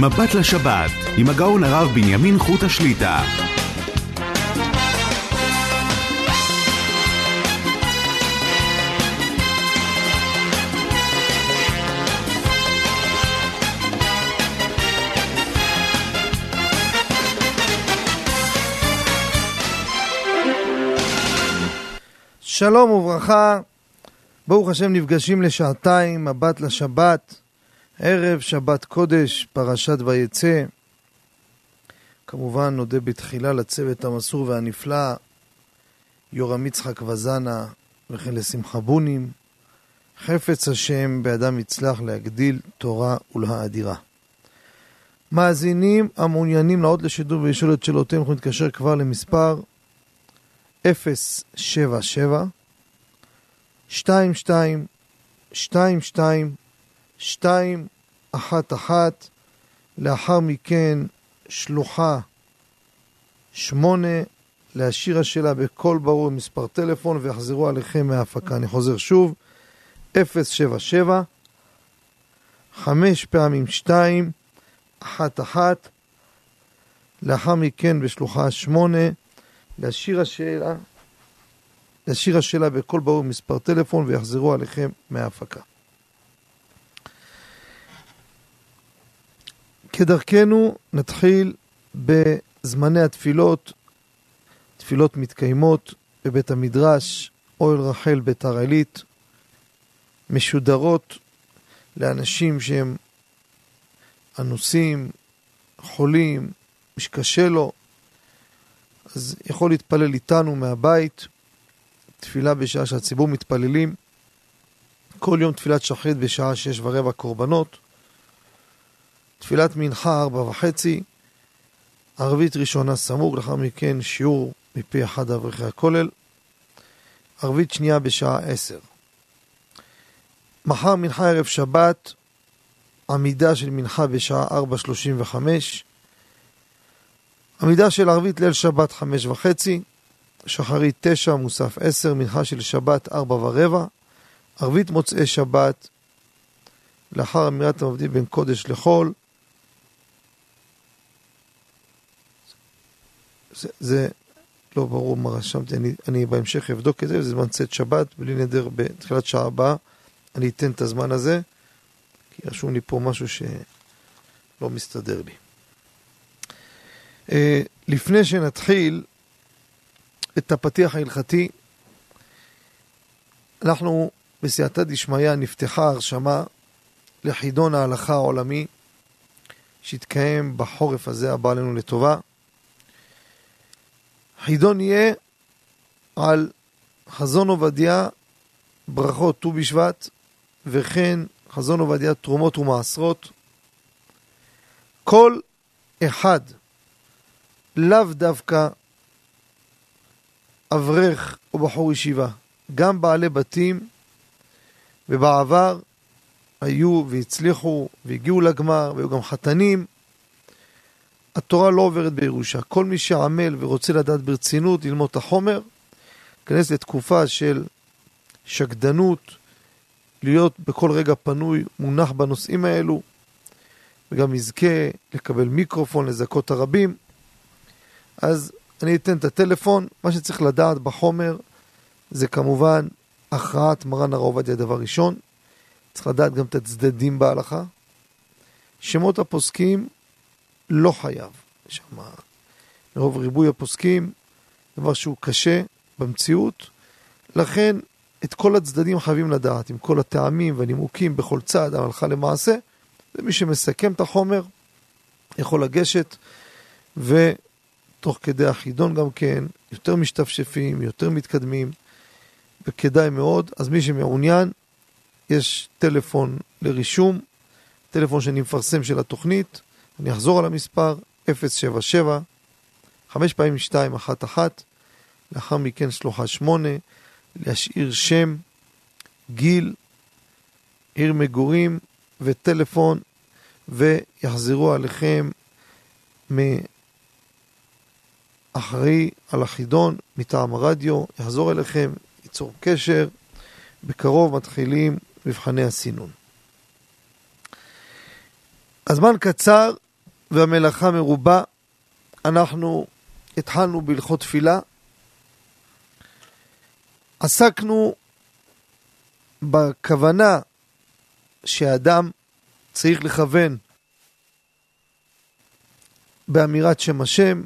מבט לשבת, עם הגאון הרב בנימין חוט השליטה. שלום וברכה, ברוך השם נפגשים לשעתיים, מבט לשבת, ערב שבת קודש, פרשת ויצא. כמובן נודה בתחילה לצוות המסור והנפלא, יורם יצחק וזנה וכן לשמחה בונים. חפץ השם באדם יצלח להגדיל תורה ולהאדירה. מאזינים המעוניינים לעוד לשידור ולשאול את שאלותיהם, אנחנו נתקשר כבר למספר 077 22 22 211 לאחר מכן שלוחה 8 להשאיר השאלה בקול ברור מספר טלפון ויחזרו עליכם מההפקה. אני חוזר שוב. 077 5 פעמים 2 אחת אחת. לאחר מכן בשלוחה 8 להשאיר השאלה, להשאיר השאלה בקול ברור מספר טלפון ויחזרו עליכם מההפקה. כדרכנו נתחיל בזמני התפילות, תפילות מתקיימות בבית המדרש, אוהל רחל ביתר עילית, משודרות לאנשים שהם אנוסים, חולים, שקשה לו, אז יכול להתפלל איתנו מהבית, תפילה בשעה שהציבור מתפללים, כל יום תפילת שחרית בשעה שש ורבע קורבנות, תפילת מנחה ארבע וחצי, ערבית ראשונה סמוך, לאחר מכן שיעור מפי אחד אברכי הכולל, ערבית שנייה בשעה עשר. מחר מנחה ערב שבת, עמידה של מנחה בשעה ארבע שלושים וחמש, עמידה של ערבית ליל שבת חמש וחצי, שחרית תשע, מוסף עשר, מנחה של שבת ארבע ורבע, ערבית מוצאי שבת, לאחר אמירת המבדיל בין קודש לחול. זה, זה לא ברור מה רשמתי, אני, אני בהמשך אבדוק את זה, זה זמן צאת שבת, בלי נדר בתחילת שעה הבאה, אני אתן את הזמן הזה, כי רשום לי פה משהו שלא מסתדר לי. אה, לפני שנתחיל את הפתיח ההלכתי, אנחנו בסייעתא דשמיא נפתחה הרשמה לחידון ההלכה העולמי שיתקיים בחורף הזה הבא עלינו לטובה. חידון יהיה על חזון עובדיה, ברכות ט"ו בשבט, וכן חזון עובדיה תרומות ומעשרות. כל אחד לאו דווקא אברך או בחור ישיבה, גם בעלי בתים, ובעבר היו והצליחו והגיעו לגמר, והיו גם חתנים. התורה לא עוברת בירושה. כל מי שעמל ורוצה לדעת ברצינות, ללמוד את החומר, להיכנס לתקופה של שקדנות, להיות בכל רגע פנוי, מונח בנושאים האלו, וגם יזכה לקבל מיקרופון, לזכות הרבים. אז אני אתן את הטלפון, מה שצריך לדעת בחומר זה כמובן הכרעת מרן הרב עובדיה דבר ראשון, צריך לדעת גם את הצדדים בהלכה. שמות הפוסקים לא חייב, יש שם מרוב ריבוי הפוסקים, דבר שהוא קשה במציאות, לכן את כל הצדדים חייבים לדעת, עם כל הטעמים והנימוקים בכל צד, ההלכה למעשה, ומי שמסכם את החומר יכול לגשת ו... תוך כדי החידון גם כן, יותר משתפשפים, יותר מתקדמים, וכדאי מאוד. אז מי שמעוניין, יש טלפון לרישום, טלפון שאני מפרסם של התוכנית, אני אחזור על המספר, 077 5 פעמים 211, לאחר מכן שלוחה 8, להשאיר שם, גיל, עיר מגורים וטלפון, ויחזרו עליכם אחראי על החידון מטעם הרדיו, יחזור אליכם, ייצור קשר, בקרוב מתחילים מבחני הסינון. הזמן קצר, והמלאכה מרובה, אנחנו התחלנו בהלכות תפילה. עסקנו בכוונה שהאדם צריך לכוון באמירת שם השם,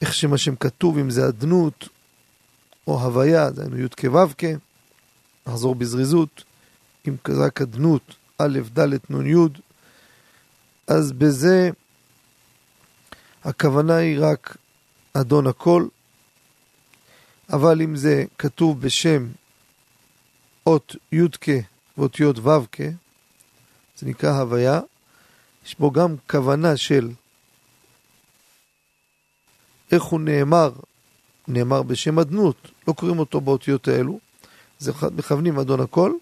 איך שם השם כתוב, אם זה אדנות או הוויה, דהיינו י' כו' נחזור בזריזות, אם רק אדנות, א', ד', נ', י', אז בזה הכוונה היא רק אדון הכל, אבל אם זה כתוב בשם אות י"ק ואותיות ו"ק, זה נקרא הוויה, יש בו גם כוונה של איך הוא נאמר, נאמר בשם אדנות, לא קוראים אותו באותיות האלו, זה מכוונים אדון הכל,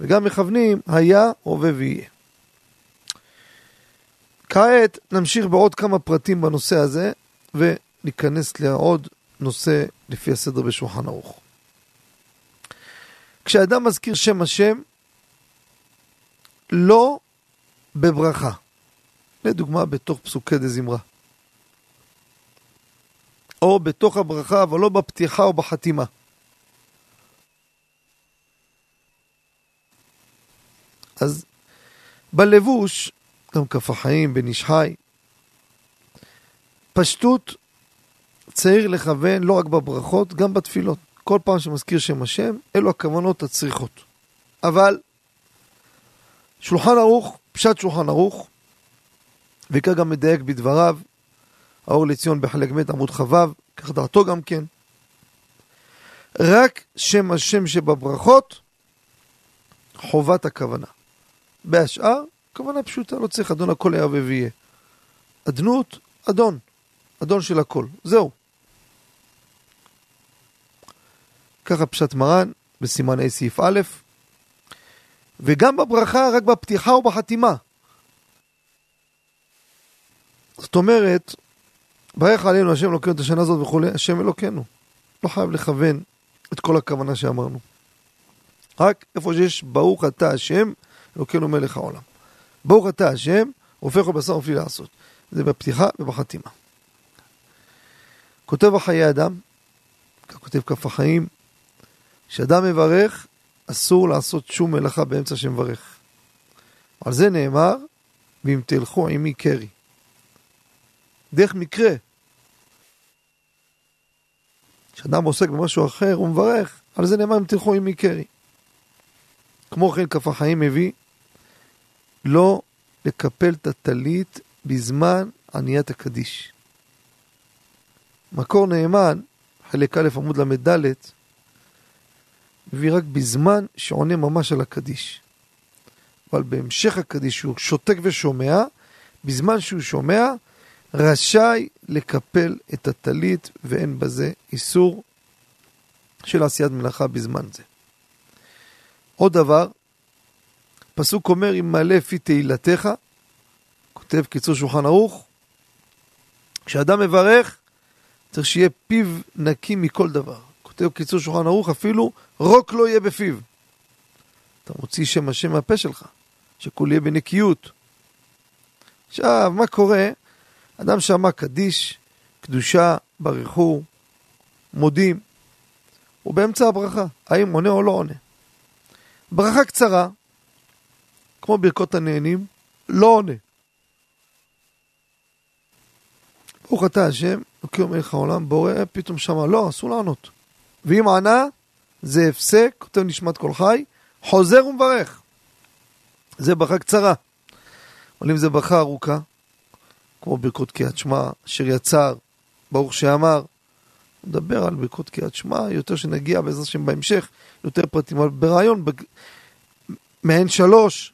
וגם מכוונים היה, הווה ויהיה. כעת נמשיך בעוד כמה פרטים בנושא הזה, וניכנס לעוד נושא לפי הסדר בשולחן ערוך. כשאדם מזכיר שם השם, לא בברכה. לדוגמה, בתוך פסוקי דזמרה. או בתוך הברכה, אבל לא בפתיחה או בחתימה. אז בלבוש, גם כף החיים, בן איש חי, פשטות צריך לכוון לא רק בברכות, גם בתפילות. כל פעם שמזכיר שם השם, אלו הכוונות הצריכות. אבל שולחן ערוך, פשט שולחן ערוך, וכך גם מדייק בדבריו, האור לציון בחלק ב' עמוד כ"ו, כך דעתו גם כן. רק שם השם שבברכות, חובת הכוונה. בהשאר, כוונה פשוטה, לא צריך אדון הכל היה ויהיה. אדנות, אדון, אדון של הכל, זהו. ככה פשט מרן בסימן A סעיף א', וגם בברכה, רק בפתיחה ובחתימה. זאת אומרת, ברך עלינו השם אלוקינו את השנה הזאת וכולי, השם אלוקינו. לא חייב לכוון את כל הכוונה שאמרנו. רק איפה שיש ברוך אתה השם, אלוקינו מלך העולם. ברוך אתה השם, הופך לבשר מפליא לעשות. זה בפתיחה ובחתימה. כותב החיי אדם, כותב כף החיים, כשאדם מברך, אסור לעשות שום מלאכה באמצע שמברך. על זה נאמר, ואם תלכו עמי קרי. דרך מקרה. כשאדם עוסק במשהו אחר, הוא מברך, על זה נאמר אם תלכו עמי קרי. כמו כן, כף החיים מביא, לא לקפל את הטלית בזמן עניית הקדיש. מקור נאמן, חלק א' עמוד ל"ד, מביא רק בזמן שעונה ממש על הקדיש. אבל בהמשך הקדיש, שהוא שותק ושומע, בזמן שהוא שומע, רשאי לקפל את הטלית, ואין בזה איסור של עשיית מלאכה בזמן זה. עוד דבר, פסוק אומר, אם מעלה לפי תהילתך, כותב קיצור שולחן ערוך, כשאדם מברך, צריך שיהיה פיו נקי מכל דבר. כותב קיצור שולחן ערוך, אפילו רוק לא יהיה בפיו. אתה מוציא שם השם מהפה שלך, שכול יהיה בנקיות. עכשיו, מה קורה? אדם שמע קדיש, קדושה, ברכו, מודים, הוא באמצע הברכה, האם עונה או לא עונה. ברכה קצרה, כמו ברכות הנהנים, לא עונה. ברוך אתה השם, אלוקים מלך העולם, בורא, פתאום שמה, לא, אסור לענות. ואם ענה, זה הפסק, כותב נשמת כל חי, חוזר ומברך. זה ברכה קצרה. אבל אם זה ברכה ארוכה, כמו ברכות קריאת שמע, אשר יצר, ברוך שאמר, נדבר על ברכות קריאת שמע, יותר שנגיע בעזרת השם בהמשך, יותר פרטים, אבל ברעיון, בג... מעין שלוש,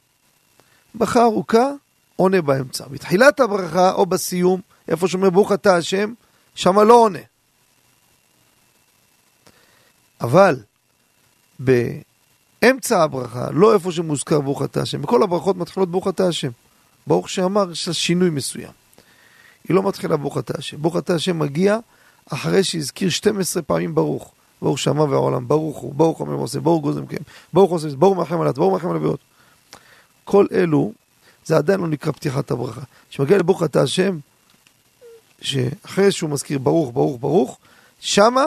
ברכה ארוכה, עונה באמצע. בתחילת הברכה או בסיום, איפה שאומר ברוך אתה השם, שמה לא עונה. אבל באמצע הברכה, לא איפה שמוזכר ברוך אתה השם, בכל הברכות מתחילות ברוך אתה השם. ברוך שאמר, יש לה שינוי מסוים. היא לא מתחילה ברוך אתה השם. ברוך אתה השם מגיע אחרי שהזכיר 12 פעמים ברוך. ברוך שמע והעולם, ברוך הוא, ברוך אומר ועושה, ברוך גוזם כן, ברוך עושה, ברוך מלחם עלת, ברוך מלחם הלוויות. כל אלו, זה עדיין לא נקרא פתיחת הברכה. שמגיע לברוך אתה השם, שאחרי שהוא מזכיר ברוך, ברוך, ברוך, שמה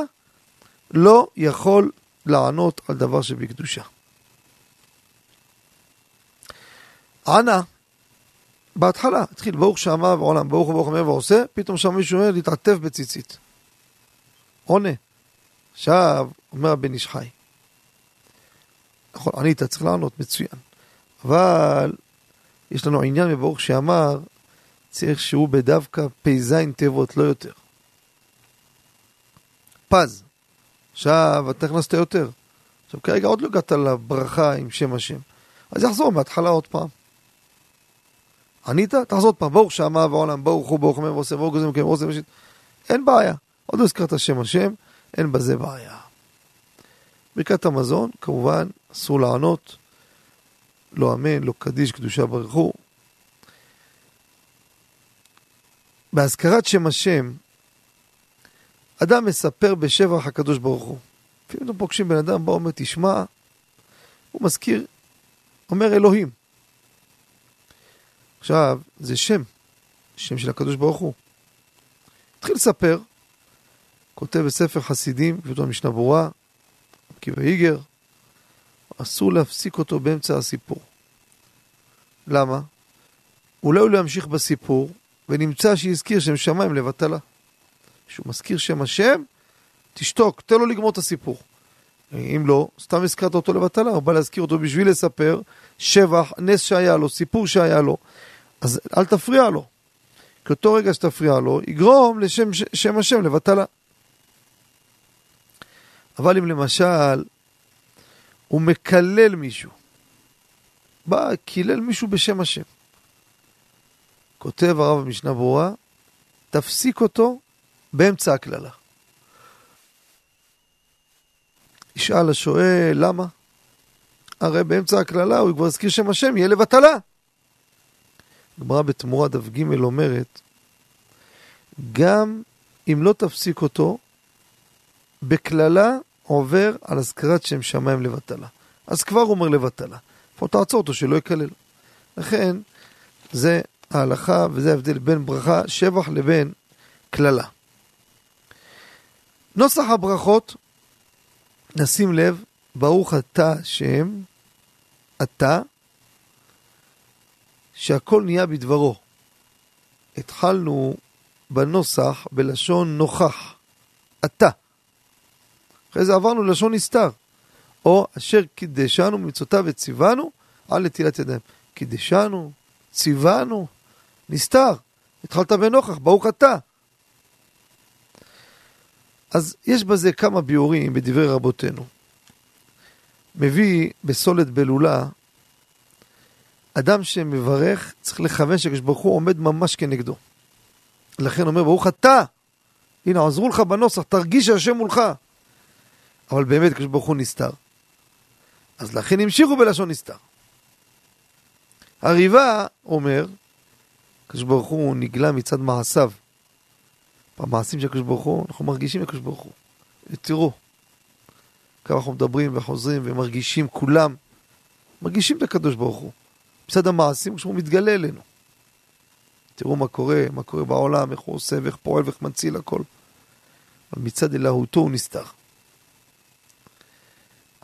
לא יכול לענות על דבר שבקדושה. ענה, בהתחלה, התחיל ברוך שמה ועולם, ברוך וברוך אומר ועושה, פתאום שם מישהו אומר להתעטף בציצית. עונה. עכשיו, אומר הבן איש חי. נכון, ענית, צריך לענות, מצוין. אבל יש לנו עניין בברוך שאמר, צריך שהוא בדווקא פ"ז תיבות, לא יותר. פז. עכשיו, אתה הכנסת יותר. עכשיו, כרגע עוד לא הגעת לברכה עם שם השם. אז יחזור מההתחלה עוד פעם. ענית? תחזור עוד פעם. ברוך שמה בעולם, ברוך הוא, ברוך אומר ועושה, ברוך ברוך זה משית. אין בעיה. עוד לא הזכרת שם השם, אין בזה בעיה. ברכת המזון, כמובן, אסור לענות. לא אמן, לא קדיש, קדושה ברכו. בהזכרת שם השם, אדם מספר בשבח הקדוש ברוך הוא. לפעמים אתם פוגשים בן אדם, בא אומר, תשמע, הוא מזכיר, אומר אלוהים. עכשיו, זה שם, שם של הקדוש ברוך הוא. התחיל לספר, כותב בספר חסידים, פשוט המשנה ברורה, עקיבא איגר, אסור להפסיק אותו באמצע הסיפור. למה? אולי הוא לא ימשיך בסיפור, ונמצא שהזכיר שם שמיים לבטלה. כשהוא מזכיר שם השם, תשתוק, תן לו לגמור את הסיפור. אם לא, סתם הזכרת אותו לבטלה, הוא בא להזכיר אותו בשביל לספר שבח, נס שהיה לו, סיפור שהיה לו. אז אל תפריע לו. כי אותו רגע שתפריע לו, יגרום לשם שם השם לבטלה. אבל אם למשל הוא מקלל מישהו, בא, קילל מישהו בשם השם. כותב הרב במשנה ברורה, תפסיק אותו באמצע הקללה. ישאל השואל, למה? הרי באמצע הקללה הוא כבר הזכיר שם השם, יהיה לבטלה. גמרא בתמורה דף ג' אומרת, גם אם לא תפסיק אותו, בקללה עובר על הזכרת שם שמיים לבטלה. אז כבר אומר לבטלה. פה תעצור אותו שלא יקלל. לכן, זה ההלכה וזה ההבדל בין ברכה שבח לבין קללה. נוסח הברכות, נשים לב, ברוך אתה השם, אתה, שהכל נהיה בדברו. התחלנו בנוסח בלשון נוכח, אתה. אחרי זה עברנו ללשון נסתר, או אשר קידשנו מצוותיו וציוונו על נטילת ידיים. קידשנו, ציוונו, נסתר. התחלת בנוכח, ברוך אתה. אז יש בזה כמה ביאורים בדברי רבותינו. מביא בסולת בלולה, אדם שמברך צריך לכוון שהקדוש ברוך הוא עומד ממש כנגדו. לכן אומר ברוך אתה, הנה עזרו לך בנוסח, תרגיש שהשם מולך. אבל באמת הקדוש ברוך הוא נסתר. אז לכן המשיכו בלשון נסתר. הריבה אומר, הקדוש ברוך הוא נגלה מצד מעשיו. במעשים של הקדוש ברוך הוא, אנחנו מרגישים הקדוש ברוך הוא. תראו, כמה אנחנו מדברים וחוזרים ומרגישים כולם, מרגישים את הקדוש ברוך הוא. מצד המעשים כשהוא מתגלה אלינו. תראו מה קורה, מה קורה בעולם, איך הוא עושה ואיך פועל ואיך מציל הכל. אבל מצד אלוהותו הוא נסתר.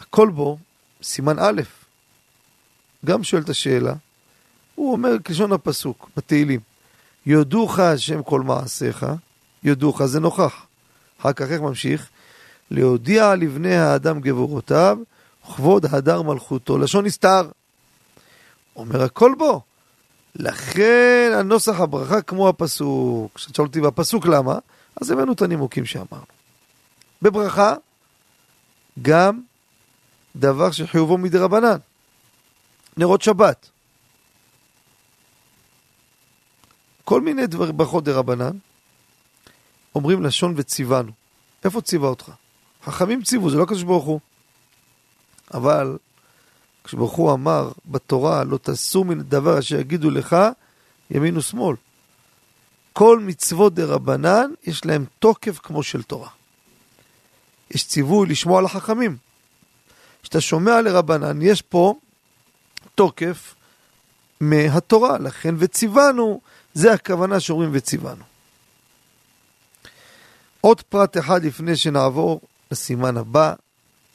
הכל בו, סימן א', גם שואל את השאלה, הוא אומר כלשון הפסוק בתהילים, יודוך השם כל מעשיך, יודוך זה נוכח. אחר כך איך ממשיך? להודיע לבני האדם גבורותיו, וכבוד הדר מלכותו, לשון נסתר. אומר הכל בו. לכן הנוסח הברכה כמו הפסוק. כשאתה אותי בפסוק למה, אז הבאנו את הנימוקים שאמרנו. בברכה, גם דבר שחיובו מדי רבנן. נרות שבת. כל מיני דבר, ברכות דה רבנן, אומרים לשון וציוונו. איפה ציווה אותך? חכמים ציוו, זה לא הקדוש ברוך הוא. אבל כשברוך הוא אמר בתורה, לא תעשו מן הדבר אשר יגידו לך, ימין ושמאל. כל מצוות דה רבנן, יש להם תוקף כמו של תורה. יש ציווי לשמוע לחכמים. כשאתה שומע לרבנן, יש פה תוקף מהתורה, לכן וציוונו זה הכוונה שאומרים וציוונו. עוד פרט אחד לפני שנעבור לסימן הבא,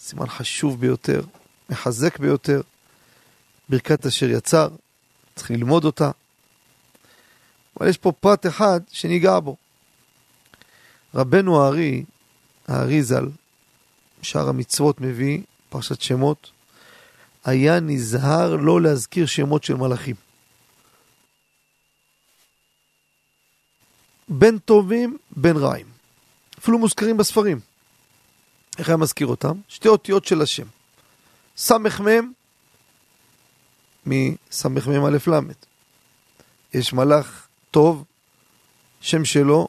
סימן חשוב ביותר, מחזק ביותר, ברכת אשר יצר, צריך ללמוד אותה. אבל יש פה פרט אחד שניגע בו. רבנו הארי, הארי ז"ל, שאר המצוות מביא, פרשת שמות, היה נזהר לא להזכיר שמות של מלאכים. בין טובים, בין רעים. אפילו מוזכרים בספרים. איך היה מזכיר אותם? שתי אותיות של השם. סמ"ם מסמ"ם א' ל'. יש מלאך טוב, שם שלו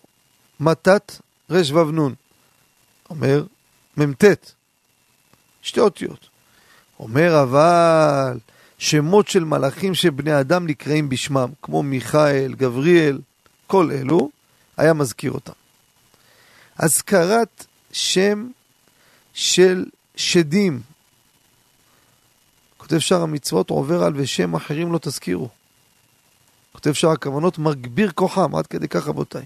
מתת ר"ו נ'. אומר מ"ט. שתי אותיות. אומר אבל שמות של מלאכים שבני אדם נקראים בשמם, כמו מיכאל, גבריאל, כל אלו, היה מזכיר אותם. אזכרת שם של שדים. כותב שאר המצוות עובר על ושם אחרים לא תזכירו. כותב שאר הכוונות מגביר כוחם, עד כדי כך רבותיי.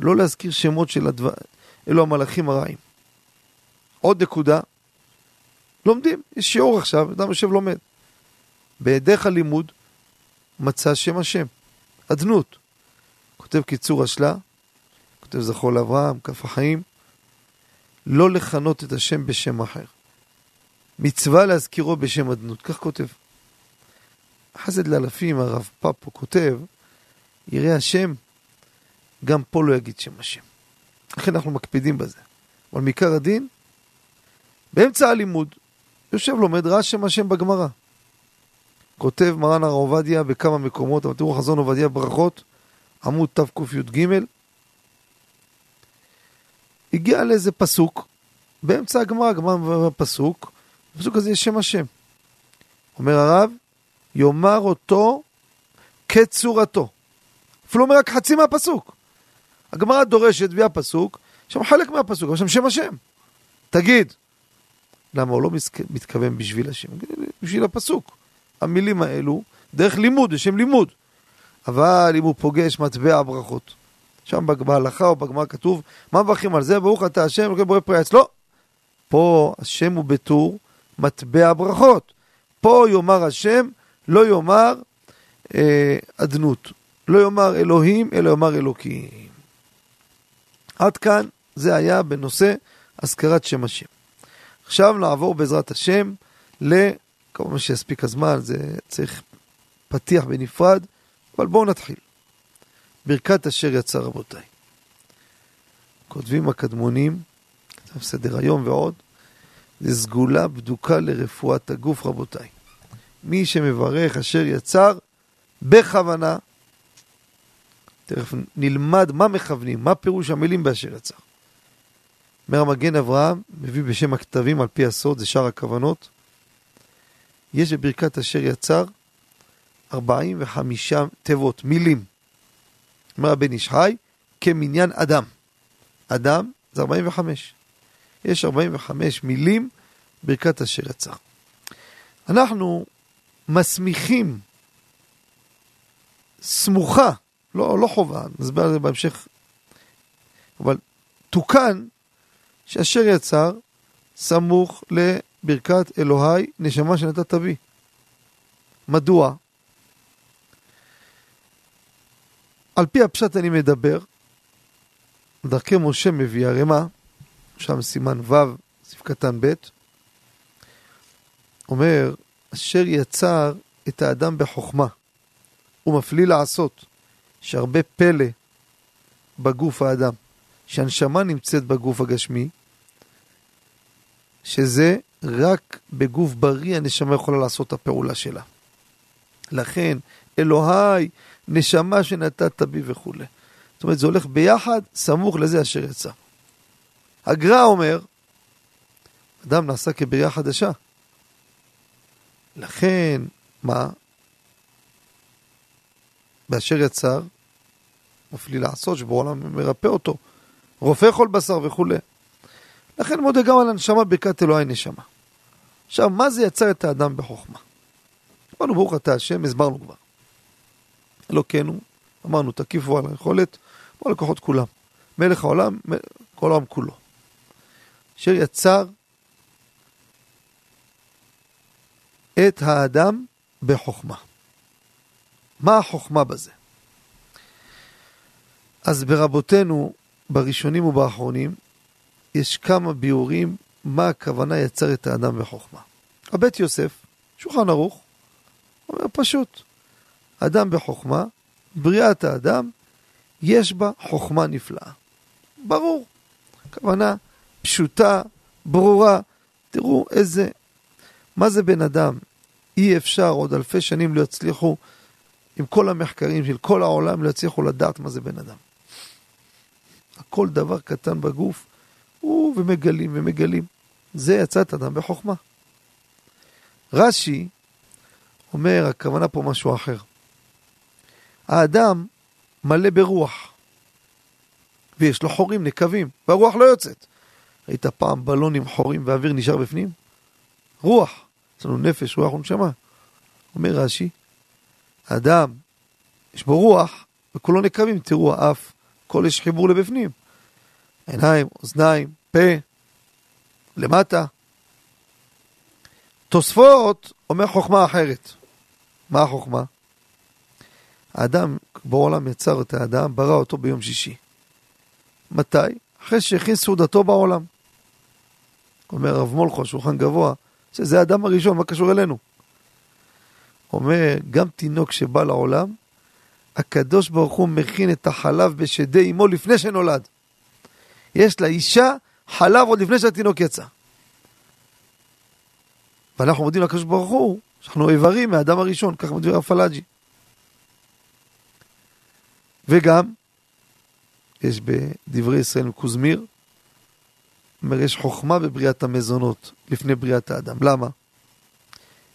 לא להזכיר שמות של הדבר... אלו המלאכים הרעים. עוד נקודה, לומדים, יש שיעור עכשיו, אדם יושב לומד. בהיעדך הלימוד מצא שם השם, אדנות. כותב קיצור השלה, כותב זכור לאברהם, כף החיים, לא לכנות את השם בשם אחר. מצווה להזכירו בשם אדנות, כך כותב. חסד לאלפים, הרב פאפו כותב, יראה השם, גם פה לא יגיד שם השם. לכן אנחנו מקפידים בזה. אבל מעיקר הדין, באמצע הלימוד, יושב לומד, שם השם בגמרא. כותב מרן הר עובדיה בכמה מקומות, אבל תראו חזון עובדיה ברכות, עמוד תקי"ג, הגיע לאיזה פסוק, באמצע הגמרא, הגמרא בפסוק, בפסוק הזה יש שם השם. אומר הרב, יאמר אותו כצורתו. אפילו אומר רק חצי מהפסוק. הגמרא דורשת, והיא הפסוק, שם חלק מהפסוק, אבל שם שם השם. תגיד. למה הוא לא מתכוון בשביל השם? בשביל הפסוק. המילים האלו, דרך לימוד, לשם לימוד. אבל אם הוא פוגש מטבע ברכות, שם בהלכה או בגמרא כתוב, מה מברכים על זה? ברוך אתה השם, אלוהים בורא פרי עץ. לא. פה השם הוא בטור מטבע ברכות. פה יאמר השם, לא יאמר אה, אדנות. לא יאמר אלוהים, אלא יאמר אלוקים. עד כאן זה היה בנושא הזכרת שם השם. עכשיו נעבור בעזרת השם ל... כמובן שיספיק הזמן, זה צריך פתיח בנפרד, אבל בואו נתחיל. ברכת אשר יצא רבותיי. כותבים הקדמונים, כתב סדר היום ועוד, זה סגולה בדוקה לרפואת הגוף רבותיי. מי שמברך אשר יצר בכוונה, תכף נלמד מה מכוונים, מה פירוש המילים באשר יצר. אומר המגן אברהם, מביא בשם הכתבים על פי הסוד, זה שאר הכוונות. יש בברכת אשר יצר 45 תיבות, מילים. אומר הבן איש חי, כמניין אדם. אדם זה 45. יש 45 מילים ברכת אשר יצא. אנחנו מסמיכים סמוכה, לא, לא חובה, נסבר על זה בהמשך, אבל תוקן שאשר יצר סמוך לברכת אלוהי נשמה שנתת בי. מדוע? על פי הפשט אני מדבר, דרכי משה מביא הרמ"א, שם סימן ו', סעיף קטן ב', אומר, אשר יצר את האדם בחוכמה, הוא מפליא לעשות, שהרבה פלא בגוף האדם, שהנשמה נמצאת בגוף הגשמי, שזה רק בגוף בריא הנשמה יכולה לעשות את הפעולה שלה. לכן, אלוהי נשמה שנתת בי וכולי. זאת אומרת, זה הולך ביחד, סמוך לזה אשר יצא. הגר"א אומר, אדם נעשה כבריאה חדשה. לכן, מה? באשר יצר, מפליא לעשות, שבעולם מרפא אותו. רופא כל בשר וכולי. לכן מודה גם על הנשמה ברכת אלוהי נשמה. עכשיו, מה זה יצר את האדם בחוכמה? אמרנו ברוך אתה השם, הסברנו כבר. אלוקינו, אמרנו, תקיפו על היכולת, כמו לקוחות כולם. מלך העולם, כל העולם כולו. אשר יצר את האדם בחוכמה. מה החוכמה בזה? אז ברבותינו, בראשונים ובאחרונים, יש כמה ביאורים מה הכוונה יצר את האדם בחוכמה. הבית יוסף, שולחן ערוך, אומר פשוט, אדם בחוכמה, בריאת האדם, יש בה חוכמה נפלאה. ברור, כוונה פשוטה, ברורה. תראו איזה, מה זה בן אדם? אי אפשר עוד אלפי שנים לא יצליחו, עם כל המחקרים של כל העולם, לא יצליחו לדעת מה זה בן אדם. כל דבר קטן בגוף, הוא ומגלים ומגלים. זה יצא את אדם בחוכמה. רש"י אומר, הכוונה פה משהו אחר. האדם מלא ברוח, ויש לו חורים, נקבים, והרוח לא יוצאת. ראית פעם בלון עם חורים והאוויר נשאר בפנים? רוח. יש לנו נפש, רוח ונשמה. אומר רש"י, האדם, יש בו רוח, וכולו נקבים, תראו, האף, כל יש חיבור לבפנים. עיניים, אוזניים, פה, למטה. תוספות אומר חוכמה אחרת. מה החוכמה? האדם בעולם יצר את האדם, ברא אותו ביום שישי. מתי? אחרי שהכין סעודתו בעולם. אומר הרב מולכו, שולחן גבוה, שזה האדם הראשון, מה קשור אלינו? אומר, גם תינוק שבא לעולם, הקדוש ברוך הוא מכין את החלב בשדי אמו לפני שנולד. יש לאישה חלב עוד לפני שהתינוק יצא. ואנחנו מודים לקדוש ברוך הוא, שאנחנו איברים מהאדם הראשון, כך מדבר הפלאג'י. וגם, יש בדברי ישראל מקוזמיר, אומר, יש חוכמה בבריאת המזונות לפני בריאת האדם. למה?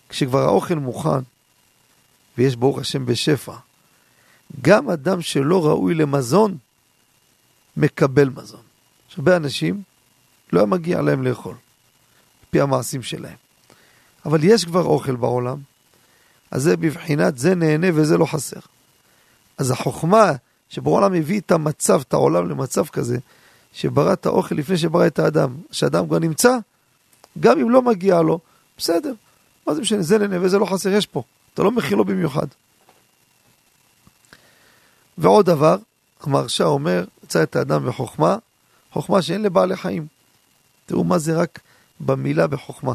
כשכבר האוכל מוכן, ויש ברוך השם בשפע, גם אדם שלא ראוי למזון, מקבל מזון. יש הרבה אנשים, לא היה מגיע להם לאכול, לפי המעשים שלהם. אבל יש כבר אוכל בעולם, אז זה בבחינת זה נהנה וזה לא חסר. אז החוכמה שבעולם הביא את המצב, את העולם למצב כזה, שברא את האוכל לפני שברא את האדם, שאדם כבר נמצא, גם אם לא מגיע לו, בסדר, מה זה משנה, זה נהנה וזה לא חסר, יש פה, אתה לא מכיל לו במיוחד. ועוד דבר, המרשה אומר, יצא את האדם בחוכמה, חוכמה שאין לבעלי חיים. תראו מה זה רק במילה בחוכמה.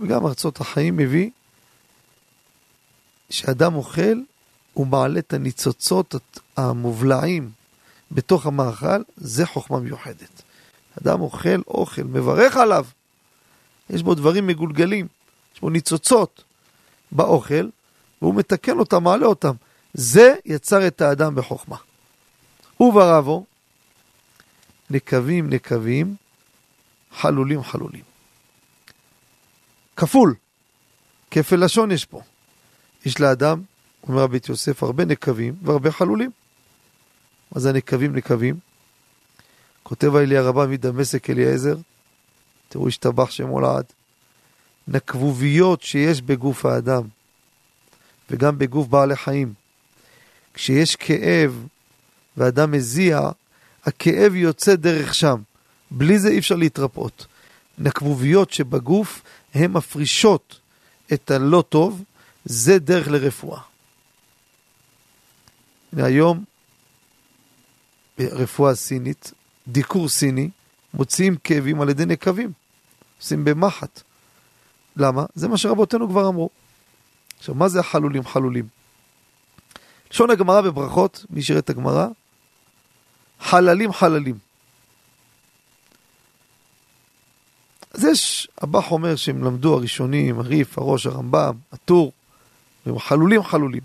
וגם ארצות החיים מביא שאדם אוכל, הוא מעלה את הניצוצות המובלעים בתוך המאכל, זה חוכמה מיוחדת. אדם אוכל אוכל, מברך עליו, יש בו דברים מגולגלים, יש בו ניצוצות באוכל, והוא מתקן אותם, מעלה אותם. זה יצר את האדם בחוכמה. וברבו, נקבים נקבים, חלולים חלולים. כפול, כפל לשון יש פה. יש לאדם, אומר רבי יוסף, הרבה נקבים והרבה חלולים. מה זה הנקבים נקבים? כותב האלי הרבה מדמשק אליעזר, תראו השתבח שמו לעד, נקבוביות שיש בגוף האדם וגם בגוף בעלי חיים. כשיש כאב ואדם מזיע, הכאב יוצא דרך שם. בלי זה אי אפשר להתרפאות. נקבוביות שבגוף הן מפרישות את הלא טוב, זה דרך לרפואה. היום, רפואה סינית, דיקור סיני, מוציאים כאבים על ידי נקבים, עושים במחט. למה? זה מה שרבותינו כבר אמרו. עכשיו, מה זה החלולים חלולים? לשון הגמרא בברכות, מי שירת את הגמרא, חללים חללים. אז יש, הבח אומר שהם למדו הראשונים, הריף, הראש, הרמב"ם, הטור, והם חלולים חלולים.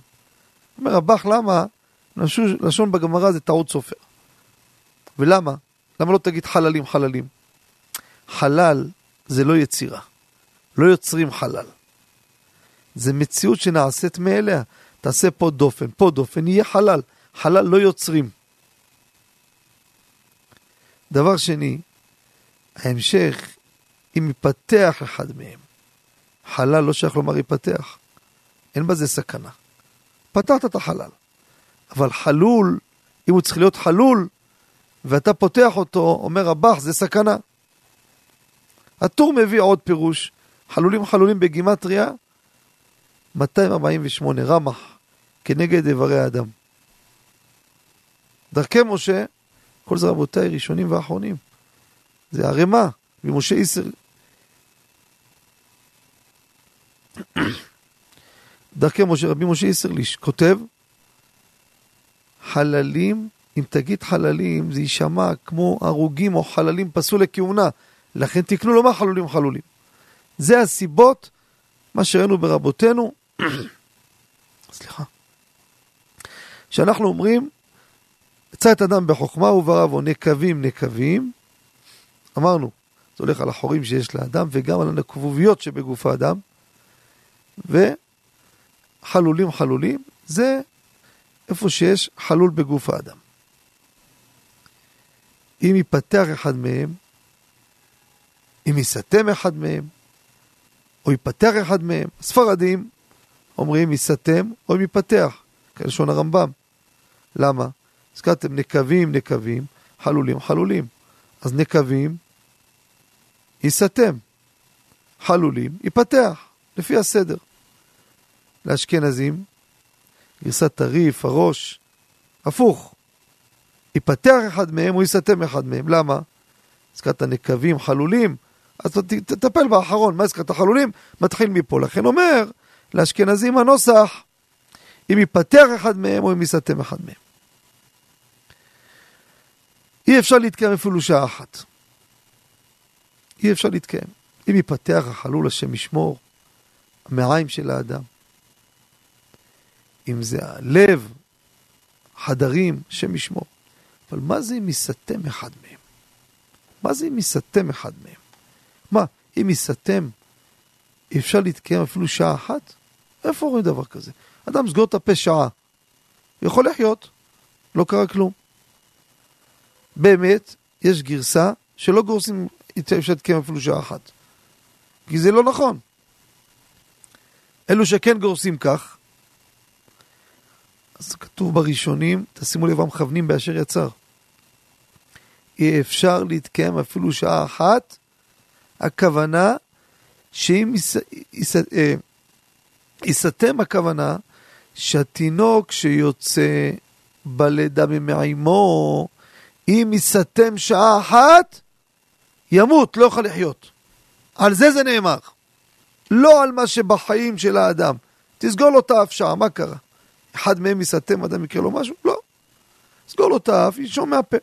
אומר הבח, למה? לשון, לשון בגמרא זה טעות סופר. ולמה? למה לא תגיד חללים חללים? חלל זה לא יצירה. לא יוצרים חלל. זה מציאות שנעשית מאליה. תעשה פה דופן, פה דופן, יהיה חלל. חלל לא יוצרים. דבר שני, ההמשך, אם ייפתח אחד מהם, חלל לא שייך לומר ייפתח, אין בזה סכנה. פתחת את החלל. אבל חלול, אם הוא צריך להיות חלול, ואתה פותח אותו, אומר הבח, זה סכנה. הטור מביא עוד פירוש, חלולים חלולים בגימטריה, 248, רמח, כנגד איברי האדם. דרכי משה, כל זה רבותיי ראשונים ואחרונים. זה ערימה, ממשה איסר. דרכי משה, רבי משה איסרליש, כותב, חללים, אם תגיד חללים, זה יישמע כמו הרוגים או חללים פסו לכהונה. לכן תקנו לומר חלולים חלולים. זה הסיבות, מה שראינו ברבותינו, סליחה, שאנחנו אומרים, עצת אדם בחוכמה וברבו נקבים נקבים, אמרנו, זה הולך על החורים שיש לאדם וגם על הנקבוביות שבגוף האדם, וחלולים חלולים, זה איפה שיש חלול בגוף האדם. אם ייפתח אחד מהם, אם ייסתם אחד מהם, או ייפתח אחד מהם, הספרדים אומרים ייסתם או אם ייפתח, כלשון הרמב"ם. למה? הזכרתם נקבים, נקבים, חלולים, חלולים. אז נקבים, ייסתם. חלולים, ייפתח, לפי הסדר. לאשכנזים, גרסת טריף, הראש, הפוך. ייפתח אחד מהם או ייסתם אחד מהם. למה? הזכרת נקבים, חלולים, אז תטפל באחרון. מה הזכרת חלולים? מתחיל מפה. לכן אומר לאשכנזים הנוסח, אם ייפתח אחד מהם או אם ייסתם אחד מהם. אי אפשר להתקיים אפילו שעה אחת. אי אפשר להתקיים. אם ייפתח החלול השם ישמור, המעיים של האדם, אם זה הלב, חדרים, השם ישמור. אבל מה זה אם ייסתם אחד מהם? מה זה אם ייסתם אחד מהם? מה, אם ייסתם, אפשר להתקיים אפילו שעה אחת? איפה רואים דבר כזה? אדם סגור את הפה שעה, יכול לחיות, לא קרה כלום. באמת, יש גרסה שלא גורסים, אפשר להתקיים אפילו שעה אחת. כי זה לא נכון. אלו שכן גורסים כך, אז כתוב בראשונים, תשימו לב המכוונים באשר יצר. אי אפשר להתקיים אפילו שעה אחת, הכוונה שאם אה, ייסתם הכוונה שהתינוק שיוצא בלידה ממעימו, אם ייסתם שעה אחת, ימות, לא יוכל לחיות. על זה זה נאמר. לא על מה שבחיים של האדם. תסגור לו את האף שעה, מה קרה? אחד מהם ייסתם, אדם יקרה לו משהו? לא. סגור לו את האף, ינשום מהפה.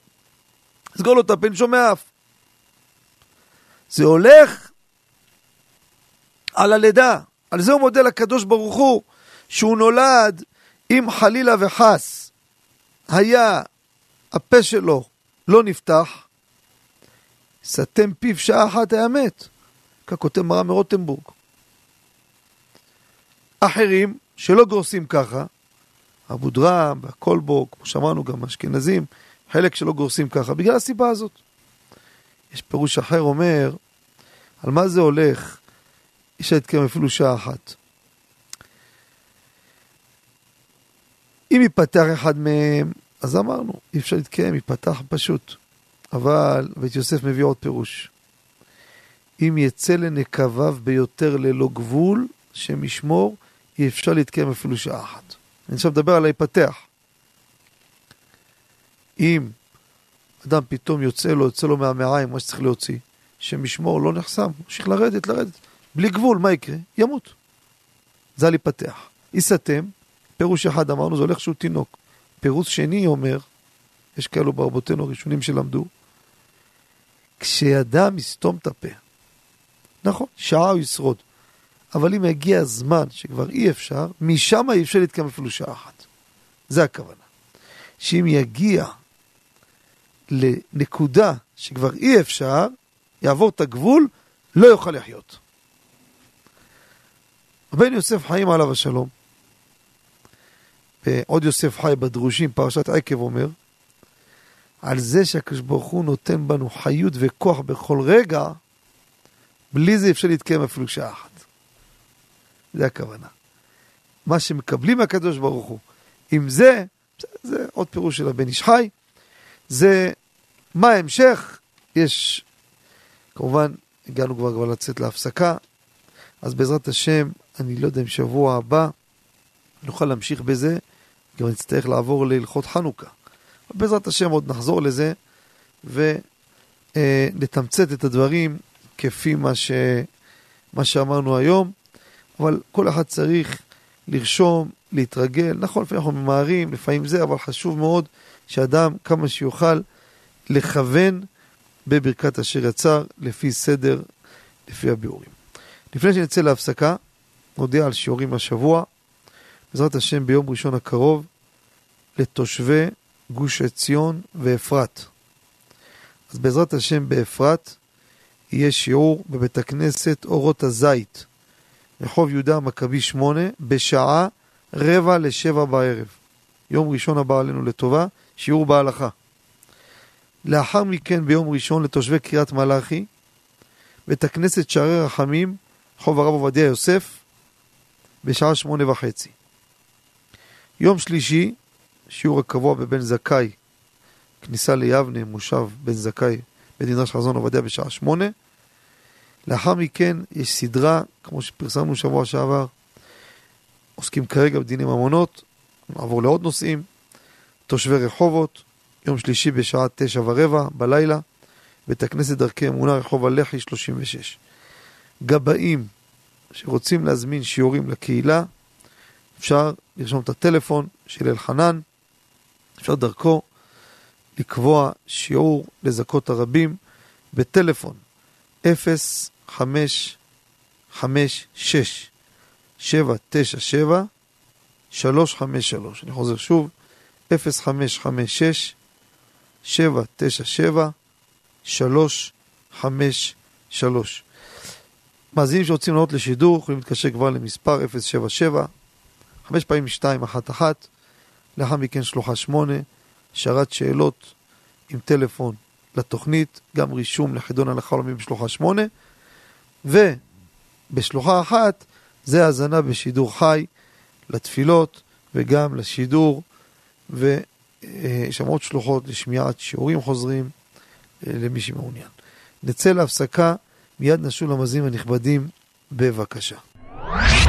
סגור לו את הפה, ינשום מהאף. זה הולך על הלידה. על זה הוא מודה לקדוש ברוך הוא, שהוא נולד אם חלילה וחס היה הפה שלו לא נפתח, סתם פיו שעה אחת היה מת. כך כותב מרן מרוטנבורג. אחרים שלא גורסים ככה, אבו דרם והקולבו, כמו שאמרנו גם אשכנזים, חלק שלא גורסים ככה, בגלל הסיבה הזאת. יש פירוש אחר אומר, על מה זה הולך? אי אפשר להתקיים אפילו שעה אחת. אם ייפתח אחד מהם, אז אמרנו, אי אפשר להתקיים, ייפתח פשוט. אבל בית יוסף מביא עוד פירוש. אם יצא לנקביו ביותר ללא גבול, שם ישמור, אי אפשר להתקיים אפילו שעה אחת. אני עכשיו מדבר על להיפתח. אם אדם פתאום יוצא לו, יוצא לו מהמעיים, מה שצריך להוציא, שם ישמור, לא נחסם, ממשיך לרדת, לרדת. בלי גבול, מה יקרה? ימות. זה על להיפתח. ייסתם, פירוש אחד אמרנו, זה הולך שהוא תינוק. פירוש שני אומר, יש כאלו ברבותינו הראשונים שלמדו, כשאדם יסתום את הפה, נכון, שעה הוא ישרוד, אבל אם יגיע הזמן שכבר אי אפשר, משם אי אפשר להתקיים אפילו שעה אחת. זה הכוונה. שאם יגיע לנקודה שכבר אי אפשר, יעבור את הגבול, לא יוכל לחיות. רבנו יוסף חיים עליו השלום, ועוד יוסף חי בדרושים, פרשת עקב אומר, על זה שהקדוש ברוך הוא נותן בנו חיות וכוח בכל רגע, בלי זה אפשר להתקיים אפילו שעה אחת. זה הכוונה. מה שמקבלים מהקדוש ברוך הוא, עם זה זה עוד פירוש של הבן איש חי. זה מה ההמשך? יש, כמובן, הגענו כבר כבר לצאת להפסקה, אז בעזרת השם, אני לא יודע אם שבוע הבא נוכל להמשיך בזה, גם נצטרך לעבור להלכות חנוכה. בעזרת השם עוד נחזור לזה ונתמצת את הדברים כפי מה, ש... מה שאמרנו היום, אבל כל אחד צריך לרשום, להתרגל. נכון, לפעמים אנחנו ממהרים, לפעמים זה, אבל חשוב מאוד שאדם כמה שיוכל לכוון בברכת אשר יצר לפי סדר, לפי הביאורים. לפני שנצא להפסקה, נודיע על שיעורים השבוע. בעזרת השם ביום ראשון הקרוב לתושבי גוש עציון ואפרת. אז בעזרת השם באפרת יהיה שיעור בבית הכנסת אורות הזית, רחוב יהודה המכבי 8, בשעה רבע לשבע בערב. יום ראשון הבא עלינו לטובה, שיעור בהלכה. לאחר מכן ביום ראשון לתושבי קריית מלאכי, בית הכנסת שערי רחמים, רחוב הרב עובדיה יוסף, בשעה שמונה וחצי. יום שלישי, שיעור הקבוע בבן זכאי, כניסה ליבנה, מושב בן זכאי, בית מדרש חזון עובדיה בשעה שמונה. לאחר מכן יש סדרה, כמו שפרסמנו שבוע שעבר, עוסקים כרגע בדיני ממונות, נעבור לעוד נושאים, תושבי רחובות, יום שלישי בשעה תשע ורבע בלילה, בית הכנסת דרכי אמונה, רחוב הלח"י 36. גבאים שרוצים להזמין שיעורים לקהילה, אפשר לרשום את הטלפון של אלחנן, אפשר דרכו לקבוע שיעור לזכות הרבים בטלפון 0556 797 353. אני חוזר שוב, 0556 797 353. מאזינים שרוצים לעלות לשידור יכולים להתקשר כבר למספר 077 5 פעמים 211 לאחר מכן שלוחה 8 שרת שאלות עם טלפון לתוכנית, גם רישום לחידון הלכה עולמי בשלוחה 8 ובשלוחה אחת זה האזנה בשידור חי לתפילות וגם לשידור ויש עוד שלוחות לשמיעת שיעורים חוזרים אה, למי שמעוניין. נצא להפסקה, מיד נשוב למאזינים הנכבדים, בבקשה.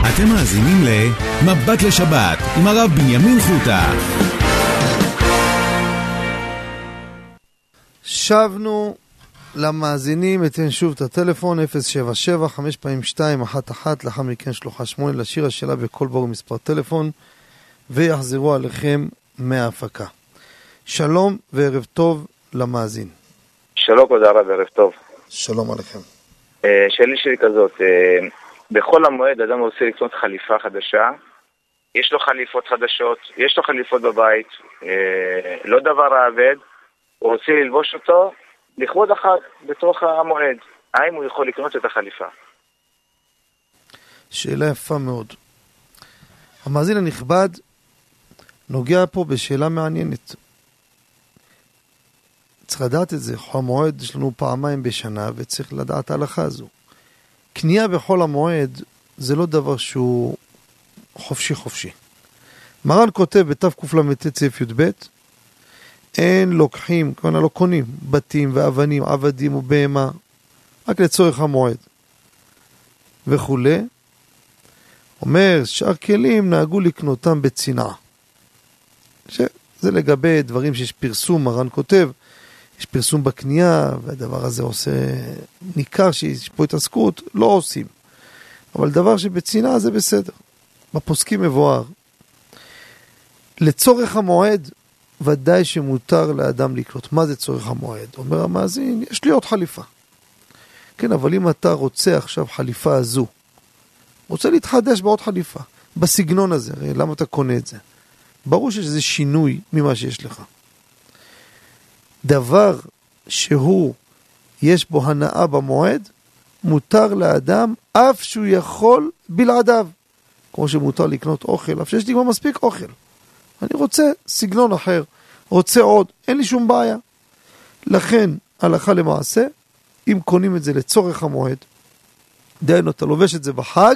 אתם מאזינים ל"מבט לשבת" עם הרב בנימין חוטה. שבנו למאזינים, אתן שוב את הטלפון 077 5 פעמים 2 1 1 לאחר מכן שלוחה 8 לשיר השאלה בכל בור מספר טלפון ויחזרו עליכם מההפקה. שלום וערב טוב למאזין. שלום כבוד הרב, ערב טוב. שלום עליכם. שאלי שלי כזאת, אה, בחול המועד אדם רוצה לקנות חליפה חדשה, יש לו חליפות חדשות, יש לו חליפות בבית, אה, לא דבר האבד, הוא רוצה ללבוש אותו לכבוד החג בתוך המועד. האם הוא יכול לקנות את החליפה? שאלה יפה מאוד. המאזין הנכבד נוגע פה בשאלה מעניינת. צריך לדעת את זה, חול המועד יש לנו פעמיים בשנה וצריך לדעת ההלכה הזו. קנייה בחול המועד זה לא דבר שהוא חופשי חופשי. מרן כותב בתקל"ט סעיף י"ב אין לוקחים, כלומר לא קונים, בתים ואבנים, עבדים ובהמה, רק לצורך המועד וכולי. אומר, שאר כלים נהגו לקנותם בצנעה. זה לגבי דברים שיש פרסום, מרן כותב, יש פרסום בקנייה, והדבר הזה עושה, ניכר שיש פה התעסקות, לא עושים. אבל דבר שבצנעה זה בסדר. בפוסקים מבואר. לצורך המועד, ודאי שמותר לאדם לקנות. מה זה צורך המועד? אומר המאזין, יש לי עוד חליפה. כן, אבל אם אתה רוצה עכשיו חליפה הזו, רוצה להתחדש בעוד חליפה, בסגנון הזה, הרי למה אתה קונה את זה? ברור איזה שינוי ממה שיש לך. דבר שהוא, יש בו הנאה במועד, מותר לאדם אף שהוא יכול בלעדיו. כמו שמותר לקנות אוכל, אף שיש לי כבר מספיק אוכל. אני רוצה סגנון אחר, רוצה עוד, אין לי שום בעיה. לכן, הלכה למעשה, אם קונים את זה לצורך המועד, דהיינו, אתה לובש את זה בחג,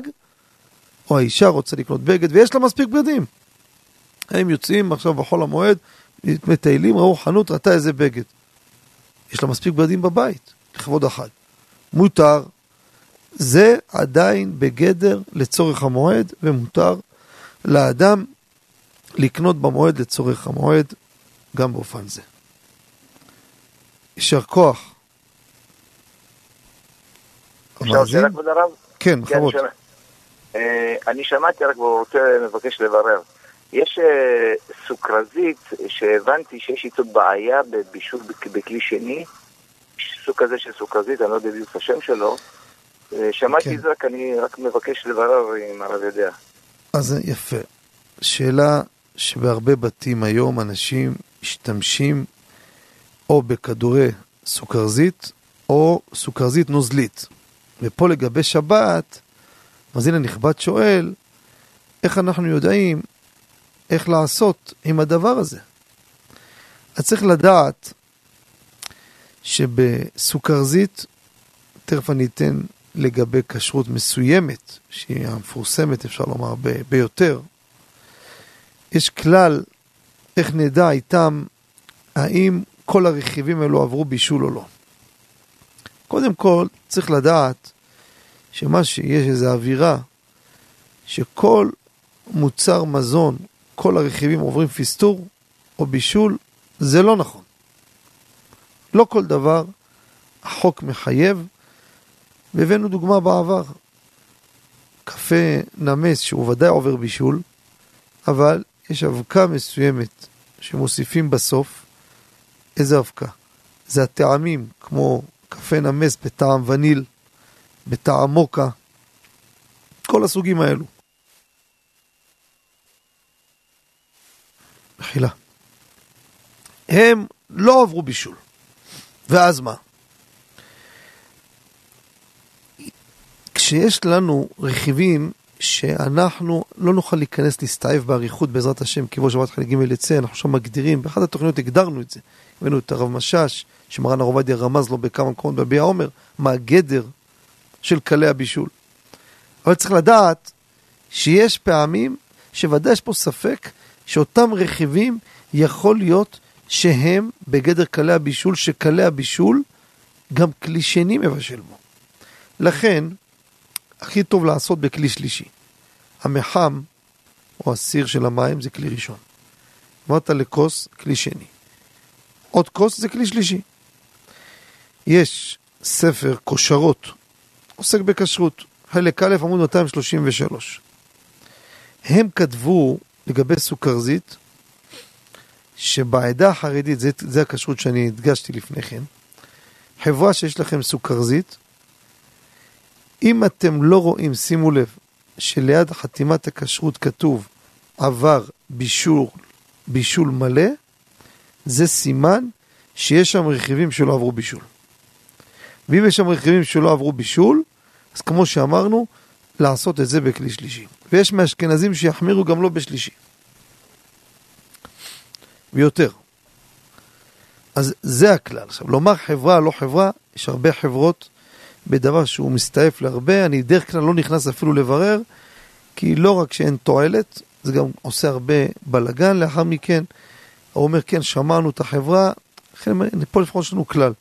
או האישה רוצה לקנות בגד, ויש לה מספיק בגדים. הם יוצאים עכשיו בחול המועד, מטיילים, ראו חנות, ראתה איזה בגד. יש לה מספיק בגדים בבית, לכבוד החג. מותר. זה עדיין בגדר לצורך המועד, ומותר לאדם לקנות במועד לצורך המועד, גם באופן זה. יישר כוח. הרב? כן, בכבוד. אה, אני שמעתי רק ורוצה מבקש לברר. יש אה, סוכרזית שהבנתי שיש איתו בעיה בבישול בכלי שני, סוג כזה של סוכרזית, אני לא יודע בדיוק את השם שלו. אה, שמעתי כן. את זה, רק אני רק מבקש לברר אם הרב יודע. אז יפה. שאלה שבהרבה בתים היום אנשים משתמשים או בכדורי סוכרזית או סוכרזית נוזלית. ופה לגבי שבת, מאזין הנכבד שואל, איך אנחנו יודעים איך לעשות עם הדבר הזה? אז צריך לדעת שבסוכרזית, תכף אני אתן לגבי כשרות מסוימת, שהיא המפורסמת, אפשר לומר, ב- ביותר, יש כלל איך נדע איתם האם כל הרכיבים האלו עברו בישול או לא. קודם כל, צריך לדעת שמה שיש איזו אווירה, שכל מוצר מזון, כל הרכיבים עוברים פיסטור או בישול, זה לא נכון. לא כל דבר החוק מחייב, והבאנו דוגמה בעבר. קפה נמס שהוא ודאי עובר בישול, אבל יש אבקה מסוימת שמוסיפים בסוף. איזה אבקה? זה הטעמים, כמו קפה נמס בטעם וניל, בטעם מוקה, כל הסוגים האלו. מחילה. הם לא עברו בישול. ואז מה? כשיש לנו רכיבים שאנחנו לא נוכל להיכנס להסתעף באריכות בעזרת השם, כבוד שבת חלק ג' יצא, אנחנו שם מגדירים, באחת התוכניות הגדרנו את זה. הבאנו את הרב משאש, שמרן הרב עובדיה רמז לו בכמה מקומות בביע עומר, מה הגדר של קלי הבישול. אבל צריך לדעת שיש פעמים שוודאי יש פה ספק שאותם רכיבים יכול להיות שהם בגדר קלי הבישול, שקלי הבישול גם כלי שני מבשל בו. לכן, הכי טוב לעשות בכלי שלישי. המחם, או הסיר של המים, זה כלי ראשון. אמרת לכוס, כלי שני. עוד כוס זה כלי שלישי. יש ספר כושרות, עוסק בכשרות, חלק א' עמוד 233. הם כתבו לגבי סוכרזית, שבעדה החרדית, זה, זה הכשרות שאני הדגשתי לפני כן, חברה שיש לכם סוכרזית, אם אתם לא רואים, שימו לב, שליד חתימת הכשרות כתוב עבר בישול, בישול מלא, זה סימן שיש שם רכיבים שלא עברו בישול. ואם יש שם רכיבים שלא עברו בישול, אז כמו שאמרנו, לעשות את זה בכלי שלישי. ויש מאשכנזים שיחמירו גם לא בשלישי. ויותר. אז זה הכלל. עכשיו, לומר חברה, לא חברה, יש הרבה חברות בדבר שהוא מסתעף להרבה, אני בדרך כלל לא נכנס אפילו לברר, כי לא רק שאין תועלת, זה גם עושה הרבה בלגן לאחר מכן. הוא אומר, כן, שמענו את החברה, לכן פה לפחות יש לנו כלל.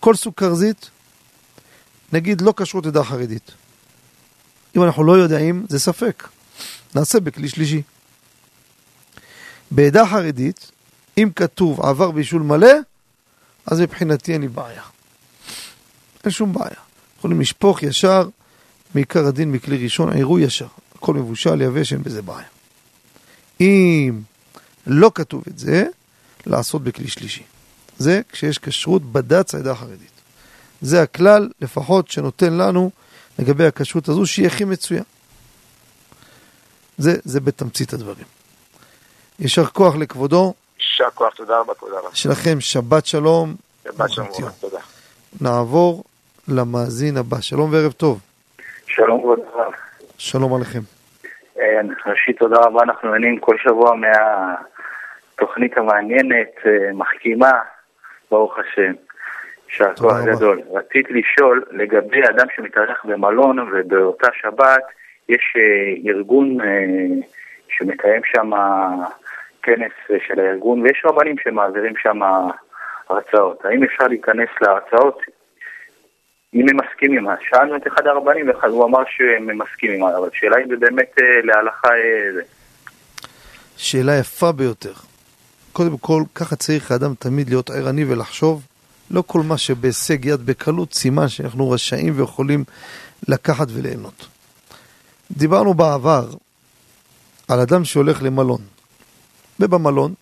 כל סוכרזית, נגיד לא כשרות עדה חרדית. אם אנחנו לא יודעים, זה ספק. נעשה בכלי שלישי. בעדה חרדית, אם כתוב עבר בישול מלא, אז מבחינתי אין לי בעיה. אין שום בעיה. יכולים לשפוך ישר מעיקר הדין מכלי ראשון, עירוי ישר. הכל מבושל, יבש, אין בזה בעיה. אם לא כתוב את זה, לעשות בכלי שלישי. זה כשיש כשרות בד"ץ העדה החרדית. זה הכלל, לפחות, שנותן לנו לגבי הכשרות הזו, שהיא הכי מצויה. זה, זה בתמצית הדברים. יישר כוח לכבודו. יישר כוח, תודה רבה, תודה רבה. שלכם שבת שלום. שבת שלום, תודה. נעבור למאזין הבא. שלום וערב טוב. שלום כבוד הרב. שלום עליכם. אה, ראשית, תודה רבה, אנחנו נהנים כל שבוע מהתוכנית המעניינת, אה, מחכימה, ברוך השם. יישר כוח גדול. רציתי לשאול לגבי אדם שמתארח במלון ובאותה שבת יש אה, ארגון שמקיים שם כנס של הארגון, ויש רבנים שמעבירים שם הרצאות. האם אפשר להיכנס להרצאות אם הם מסכימים? שאלנו את אחד הרבנים, והוא אמר שהם מסכימים, אבל השאלה אם זה באמת אה, להלכה... אה, שאלה יפה ביותר. קודם כל, ככה צריך האדם תמיד להיות ערני ולחשוב. לא כל מה שבהישג יד בקלות, סימן שאנחנו רשאים ויכולים לקחת וליהנות. דיברנו בעבר על אדם שהולך למלון, ובמלון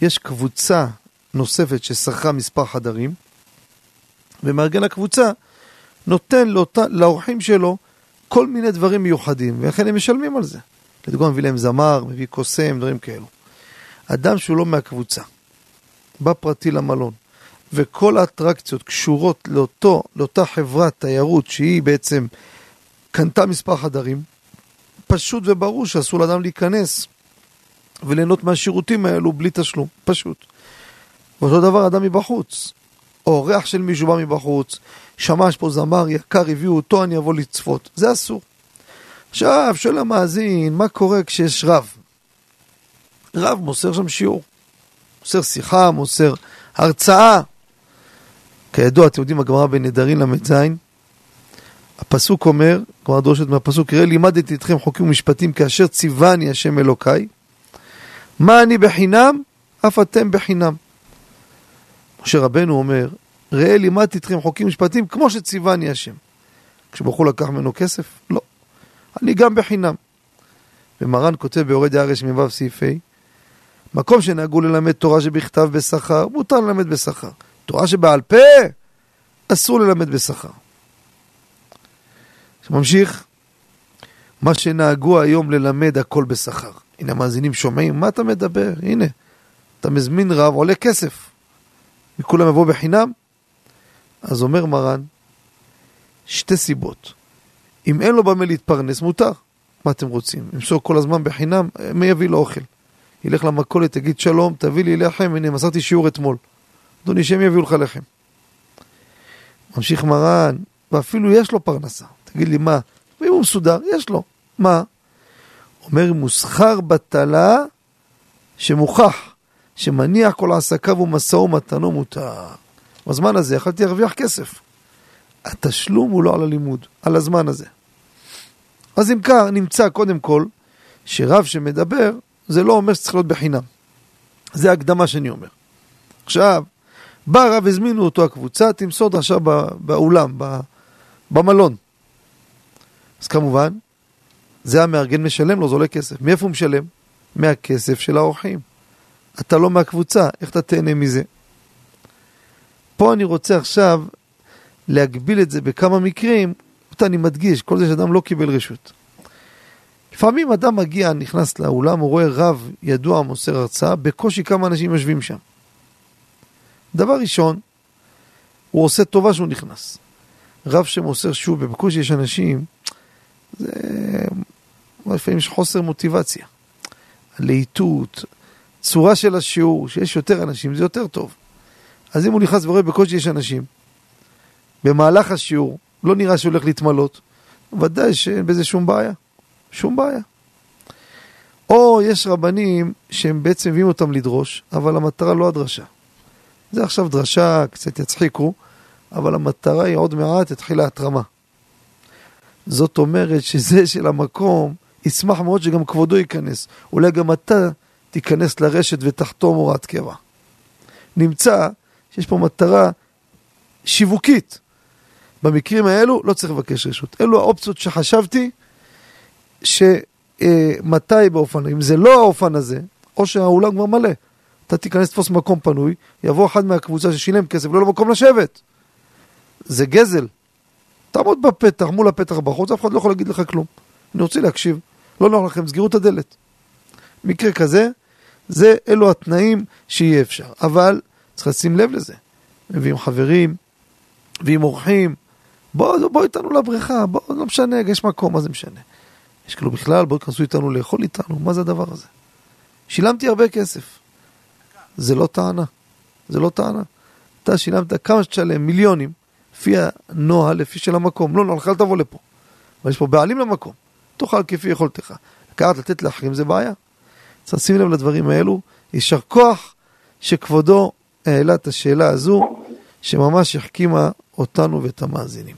יש קבוצה נוספת ששרכה מספר חדרים, ומארגן הקבוצה נותן לאותה, לאורחים שלו כל מיני דברים מיוחדים, ולכן הם משלמים על זה. לדוגמה, מביא להם זמר, מביא קוסם, דברים כאלו. אדם שהוא לא מהקבוצה, בא פרטי למלון, וכל האטרקציות קשורות לאותו, לאותה חברת תיירות שהיא בעצם קנתה מספר חדרים, פשוט וברור שאסור לאדם להיכנס וליהנות מהשירותים האלו בלי תשלום, פשוט. ואותו דבר אדם מבחוץ, או אורח של מישהו בא מבחוץ, שמע יש פה זמר יקר, הביאו אותו, אני אבוא לצפות, זה אסור. עכשיו, שואל המאזין, מה קורה כשיש רב? רב מוסר שם שיעור, מוסר שיחה, מוסר הרצאה. כידוע, אתם יודעים, הגמרא בנדרים ל"ז, הפסוק אומר, כלומר דורשת מהפסוק, ראה לימדתי אתכם חוקים ומשפטים כאשר ציווני השם אלוקיי, מה אני בחינם, אף אתם בחינם. משה רבנו אומר, ראה לימדתי אתכם חוקים ומשפטים כמו שציווני השם. כשבחור לקח ממנו כסף? לא. אני גם בחינם. ומרן כותב ביורד הארץ מ"ו סעיף ה', מקום שנהגו ללמד תורה שבכתב בשכר, מותר ללמד בשכר. תורה שבעל פה, אסור ללמד בשכר. ממשיך, מה שנהגו היום ללמד הכל בשכר. הנה המאזינים שומעים, מה אתה מדבר? הנה, אתה מזמין רב, עולה כסף. וכולם יבואו בחינם? אז אומר מרן, שתי סיבות. אם אין לו במה להתפרנס, מותר. מה אתם רוצים? ימסור כל הזמן בחינם, מי יביא לו אוכל? ילך למכולת, תגיד שלום, תביא לי לחם, הנה, מסרתי שיעור אתמול. אדוני, שהם יביאו לך לחם. ממשיך מרן, ואפילו יש לו פרנסה. תגיד לי, מה? ואם הוא מסודר, יש לו. מה? אומר, מוסחר בטלה שמוכח, שמניח כל עסקיו ומשאו ומתנו מותר. בזמן הזה יכלתי להרוויח כסף. התשלום הוא לא על הלימוד, על הזמן הזה. אז אם כך, נמצא קודם כל, שרב שמדבר, זה לא אומר שצריך להיות בחינם. זה הקדמה שאני אומר. עכשיו, בא רב, הזמינו אותו הקבוצה, תמסור דרשה באולם, במלון. אז כמובן, זה המארגן משלם לו, זה עולה כסף. מאיפה הוא משלם? מהכסף של האורחים. אתה לא מהקבוצה, איך אתה תהנה מזה? פה אני רוצה עכשיו להגביל את זה בכמה מקרים, אותה אני מדגיש, כל זה שאדם לא קיבל רשות. לפעמים אדם מגיע, נכנס לאולם, הוא רואה רב ידוע מוסר הרצאה, בקושי כמה אנשים יושבים שם. דבר ראשון, הוא עושה טובה שהוא נכנס. רב שמוסר שוב, בקושי יש אנשים, זה... לפעמים יש חוסר מוטיבציה. הלהיטות, צורה של השיעור, שיש יותר אנשים, זה יותר טוב. אז אם הוא נכנס ורואה בקושי יש אנשים, במהלך השיעור, לא נראה שהוא הולך להתמלות, ודאי שאין בזה שום בעיה. שום בעיה. או יש רבנים שהם בעצם מביאים אותם לדרוש, אבל המטרה לא הדרשה. זה עכשיו דרשה, קצת יצחיקו, אבל המטרה היא עוד מעט תתחיל ההתרמה. זאת אומרת שזה של המקום, ישמח מאוד שגם כבודו ייכנס. אולי גם אתה תיכנס לרשת ותחתום הוראת קבע. נמצא שיש פה מטרה שיווקית. במקרים האלו לא צריך לבקש רשות. אלו האופציות שחשבתי שמתי אה, באופן, אם זה לא האופן הזה, או שהאולם כבר מלא, אתה תיכנס לתפוס מקום פנוי, יבוא אחד מהקבוצה ששילם כסף, לא למקום לשבת. זה גזל. תעמוד בפתח, מול הפתח בחוץ, אף אחד לא יכול להגיד לך כלום. אני רוצה להקשיב, לא נוח לכם, סגרו את הדלת. מקרה כזה, זה, אלו התנאים שיהיה אפשר. אבל צריך לשים לב לזה. מביאים חברים, מביאים אורחים, בואו בוא איתנו לבריכה, בואו, לא משנה, יש מקום, מה זה משנה? יש כאילו בכלל, בואו תכנסו איתנו לאכול איתנו, מה זה הדבר הזה? שילמתי הרבה כסף. זה לא טענה. זה לא טענה. אתה שילמת כמה שתשלם, מיליונים, לפי הנוהל, לפי של המקום. לא, לא, אל תבוא לפה. אבל יש פה בעלים למקום. תאכל כפי יכולתך. לקחת, לתת לאחרים זה בעיה. צריך לשים לב לדברים האלו. יישר כוח שכבודו העלה את השאלה הזו, שממש החכימה אותנו ואת המאזינים.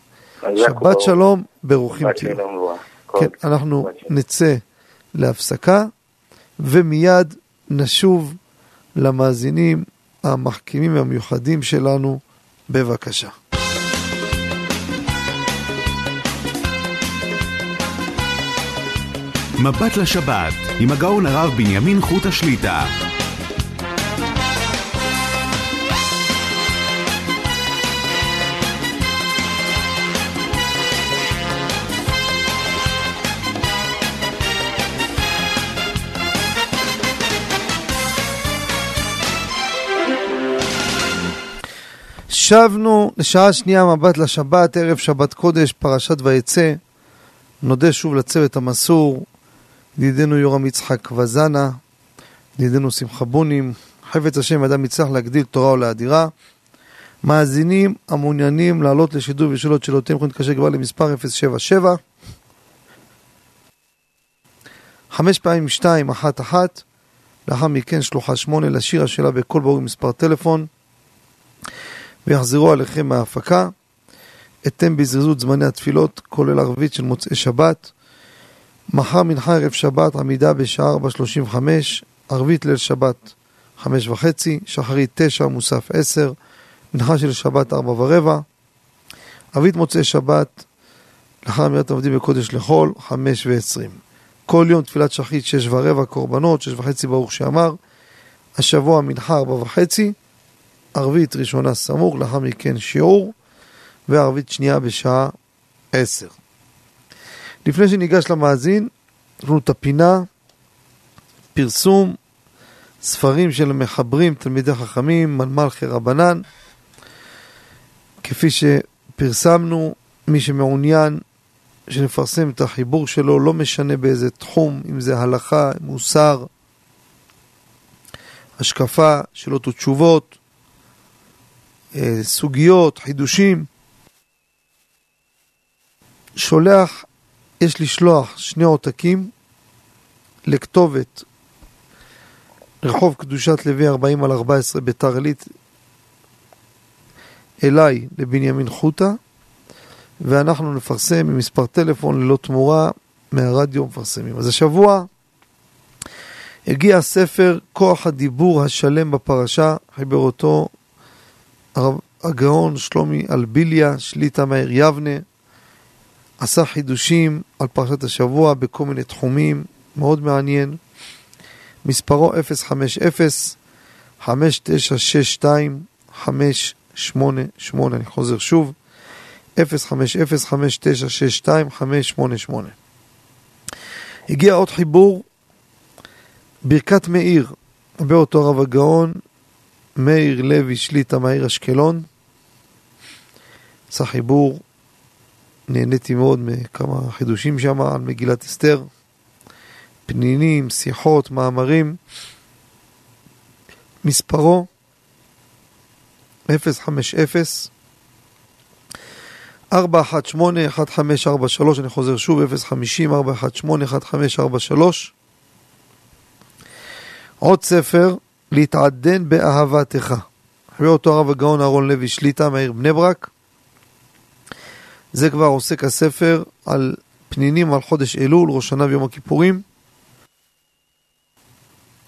שבת שלום, ברוכים תהיו. כן, אנחנו. נצא להפסקה, ומיד נשוב למאזינים המחכימים והמיוחדים שלנו. בבקשה. מבט לשבת, עם הגאון הרב בנימין חוט השליטה. שבנו לשעה שנייה מבט לשבת, ערב שבת קודש, פרשת ויצא. נודה שוב לצוות המסור, ידידנו יורם יצחק וזנה, ידידנו שמחה בונים, חפץ השם אדם יצטרך להגדיל תורה ולהדירה. מאזינים המעוניינים לעלות לשידור ושאלות שאלותיהם יכולים להתקשר כבר למספר 077 חמש פעמים שתיים, אחת אחת, לאחר מכן שלוחה שמונה לשיר השאלה בקול ברור מספר טלפון ויחזרו עליכם מההפקה. אתם בזריזות זמני התפילות, כולל ערבית של מוצאי שבת. מחר מנחה ערב שבת, עמידה בשעה 4.35, ערבית ליל שבת, חמש וחצי, שחרית תשע, מוסף עשר, מנחה של שבת ארבע ורבע, ערבית מוצאי שבת, לאחר אמירת עובדים בקודש לחול, חמש ועשרים. כל יום תפילת שחרית שש ורבע, קורבנות, שש וחצי ברוך שאמר, השבוע מנחה ארבע וחצי, ערבית ראשונה סמוך, לאחר מכן שיעור, וערבית שנייה בשעה עשר. לפני שניגש למאזין, יש לנו את הפינה, פרסום, ספרים של מחברים, תלמידי חכמים, מלמלכי רבנן. כפי שפרסמנו, מי שמעוניין שנפרסם את החיבור שלו, לא משנה באיזה תחום, אם זה הלכה, מוסר, השקפה, שאלות ותשובות, סוגיות, חידושים. שולח, יש לשלוח שני עותקים לכתובת רחוב קדושת לוי 40 על 14 ביתר עילית אליי לבנימין חוטה ואנחנו נפרסם ממספר טלפון ללא תמורה מהרדיו מפרסמים. אז השבוע הגיע הספר כוח הדיבור השלם בפרשה, חיבר אותו הרב הגאון שלומי אלביליה, שליטה מאיר יבנה, עשה חידושים על פרשת השבוע בכל מיני תחומים, מאוד מעניין. מספרו 050-5962-588, אני חוזר שוב, 050-5962-588. הגיע עוד חיבור, ברכת מאיר, באותו רב הגאון, מאיר לוי שליטה מהעיר אשקלון. עשה חיבור, נהניתי מאוד מכמה חידושים שם על מגילת אסתר. פנינים, שיחות, מאמרים. מספרו 050 418 1543, אני חוזר שוב, 050 418 1543. עוד ספר, להתעדן באהבתך. אחרי אותו הרב הגאון אהרון לוי שליטה מהעיר בני ברק. זה כבר עוסק הספר על פנינים על חודש אלול, ראש שנה ויום הכיפורים.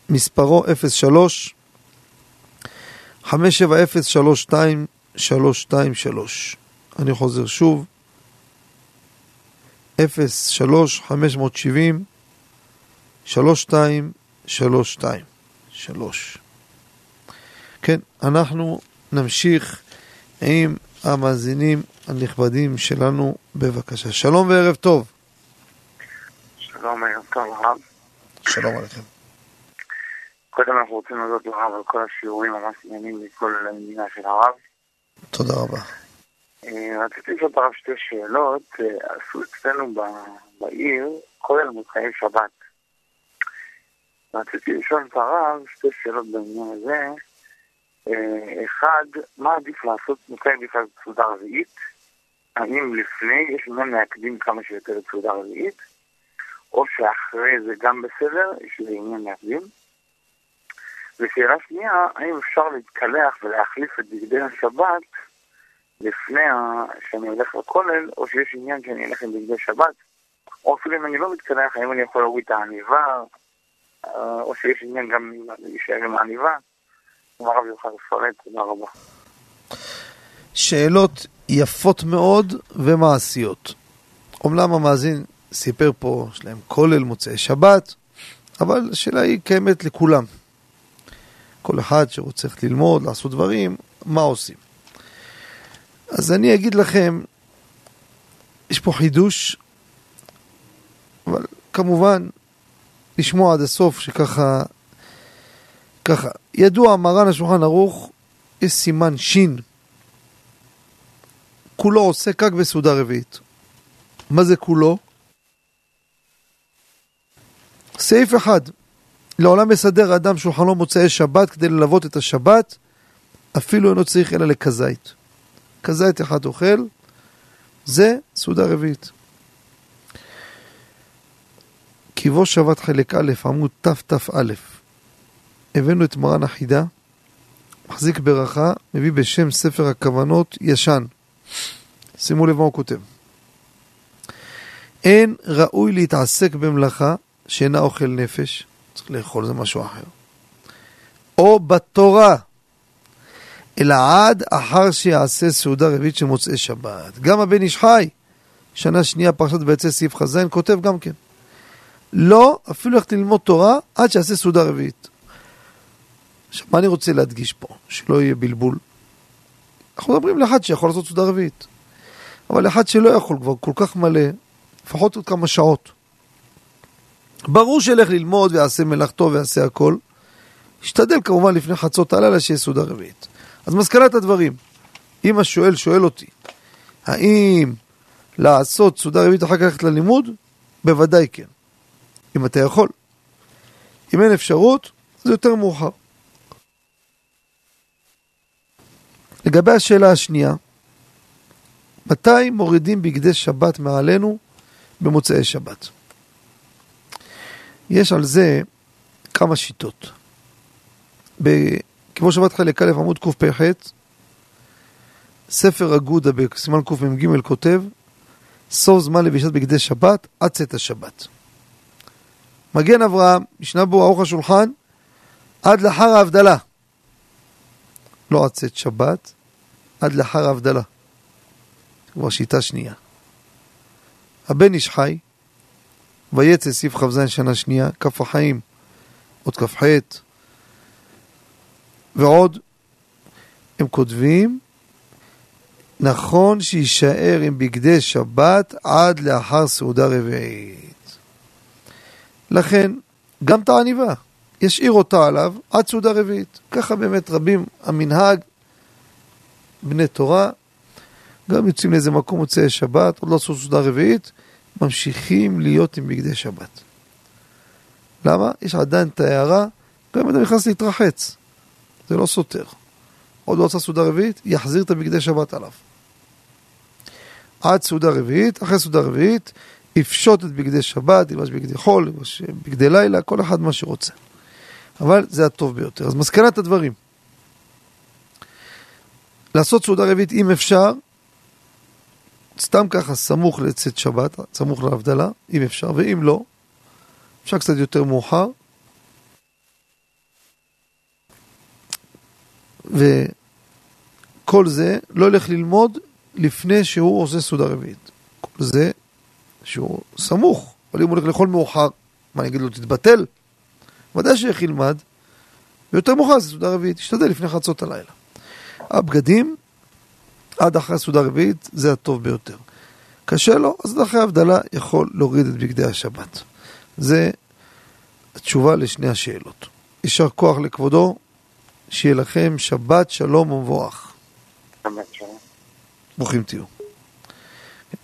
מספרו 03 570-32-323. אני חוזר שוב, 03 570 3232 3. כן, אנחנו נמשיך עם המאזינים הנכבדים שלנו, בבקשה. שלום וערב טוב. שלום, ערב טוב הרב. שלום עליכם. קודם אנחנו רוצים להודות לרב על כל השיעורים ממש עניינים מכל המדינה של הרב. תודה רבה. אה, רציתי לשאול את הרב שתי שאלות. אה, עשו אצלנו בעיר כולל מוצאי שבת. רציתי לשאול את הרב שתי שאלות בעניין הזה. אה, אחד, מה עדיף לעשות מתי עדיף לעשות סעודה רביעית? האם לפני יש עניין להקדים כמה שיותר את סעודה רביעית? או שאחרי זה גם בסדר, יש לי עניין להקדים. ושאלה שנייה, האם אפשר להתקלח ולהחליף את בגדי השבת לפני שאני הולך לכולל, או שיש עניין שאני אלך עם בגדי שבת, או אפילו אם אני לא מתקלח, האם אני יכול להוריד את העניבה, או שיש עניין גם להישאר עם העניבה. הרב יוכל לפרט, תודה רבה. שאלות יפות מאוד ומעשיות. אומנם המאזין סיפר פה, יש להם כולל מוצאי שבת, אבל השאלה היא קיימת לכולם. כל אחד שרוצה ללמוד, לעשות דברים, מה עושים? אז אני אגיד לכם, יש פה חידוש, אבל כמובן, לשמוע עד הסוף שככה, ככה, ידוע מרן השולחן ערוך, יש סימן שין, כולו עוסק רק בסעודה רביעית. מה זה כולו? סעיף אחד, לעולם מסדר האדם שולחנו מוצאי שבת כדי ללוות את השבת, אפילו אינו צריך אלא לכזית. כזית אחד אוכל, זה סעודה רביעית. קיבו שבת חלק א', עמוד תת"א. הבאנו את מרן החידה, מחזיק ברכה, מביא בשם ספר הכוונות ישן. שימו לב מה הוא כותב. אין ראוי להתעסק במלאכה שאינה אוכל נפש, צריך לאכול זה משהו אחר, או בתורה, אלא עד אחר שיעשה סעודה רביעית של מוצאי שבת. גם הבן איש חי, שנה שנייה פרשת ויצא סעיף חזן, כותב גם כן. לא, אפילו ללכת ללמוד תורה עד שיעשה סעודה רביעית. עכשיו, מה אני רוצה להדגיש פה? שלא יהיה בלבול. אנחנו מדברים לאחד שיכול לעשות סעודה רביעית. אבל אחד שלא יכול כבר כל כך מלא, לפחות עוד כמה שעות. ברור שילך ללמוד ויעשה מלאכתו ויעשה הכל. ישתדל כמובן לפני חצות הלילה שיהיה סעודה רביעית. אז מסקנת הדברים, אם השואל שואל אותי, האם לעשות סעודה רביעית אחר כך ללכת ללימוד? בוודאי כן. אם אתה יכול. אם אין אפשרות, זה יותר מאוחר. לגבי השאלה השנייה, מתי מורידים בגדי שבת מעלינו במוצאי שבת? יש על זה כמה שיטות. בכיבוש שבת חלק א' עמוד קפ"ח, ספר אגודה בסימן קמ"ג כותב, סוף זמן לבישת בגדי שבת עד צאת השבת. מגן אברהם, משנה בו ערוך השולחן, עד לאחר ההבדלה. לא עד צאת שבת, עד לאחר ההבדלה. כבר שיטה שנייה. הבן איש חי, ויצא סעיף כ"ז שנה שנייה, כף החיים, עוד כ"ח, ועוד, הם כותבים, נכון שיישאר עם בגדי שבת עד לאחר סעודה רביעית. לכן, גם את העניבה, ישאיר אותה עליו עד סעודה רביעית. ככה באמת רבים המנהג, בני תורה, גם יוצאים לאיזה מקום מוצאי שבת, עוד לא עשו סעודה רביעית, ממשיכים להיות עם בגדי שבת. למה? יש עדיין את ההערה, גם אם אתה נכנס להתרחץ, זה לא סותר. עוד לא עשה סעודה רביעית, יחזיר את הבגדי שבת עליו. עד סעודה רביעית, אחרי סעודה רביעית, יפשוט את בגדי שבת, ילבש בגדי חול, ילבש בגדי לילה, כל אחד מה שרוצה. אבל זה הטוב ביותר. אז מסקנת הדברים, לעשות סעודה רביעית אם אפשר, סתם ככה סמוך לצאת שבת, סמוך להבדלה, אם אפשר, ואם לא, אפשר קצת יותר מאוחר. וכל זה לא ילך ללמוד לפני שהוא עושה סעודה רביעית. כל זה שהוא סמוך, אבל אם הוא הולך לאכול מאוחר, מה אני אגיד לו, תתבטל? ודאי שאיך ילמד, ויותר מאוחר זה סעודה רביעית, תשתדל לפני חצות הלילה. הבגדים, עד אחרי הסעודה הרביעית, זה הטוב ביותר. קשה לו, אז אחרי ההבדלה יכול להוריד את בגדי השבת. זה התשובה לשני השאלות. יישר כוח לכבודו, שיהיה לכם שבת שלום ומבורך. ברוכים תהיו.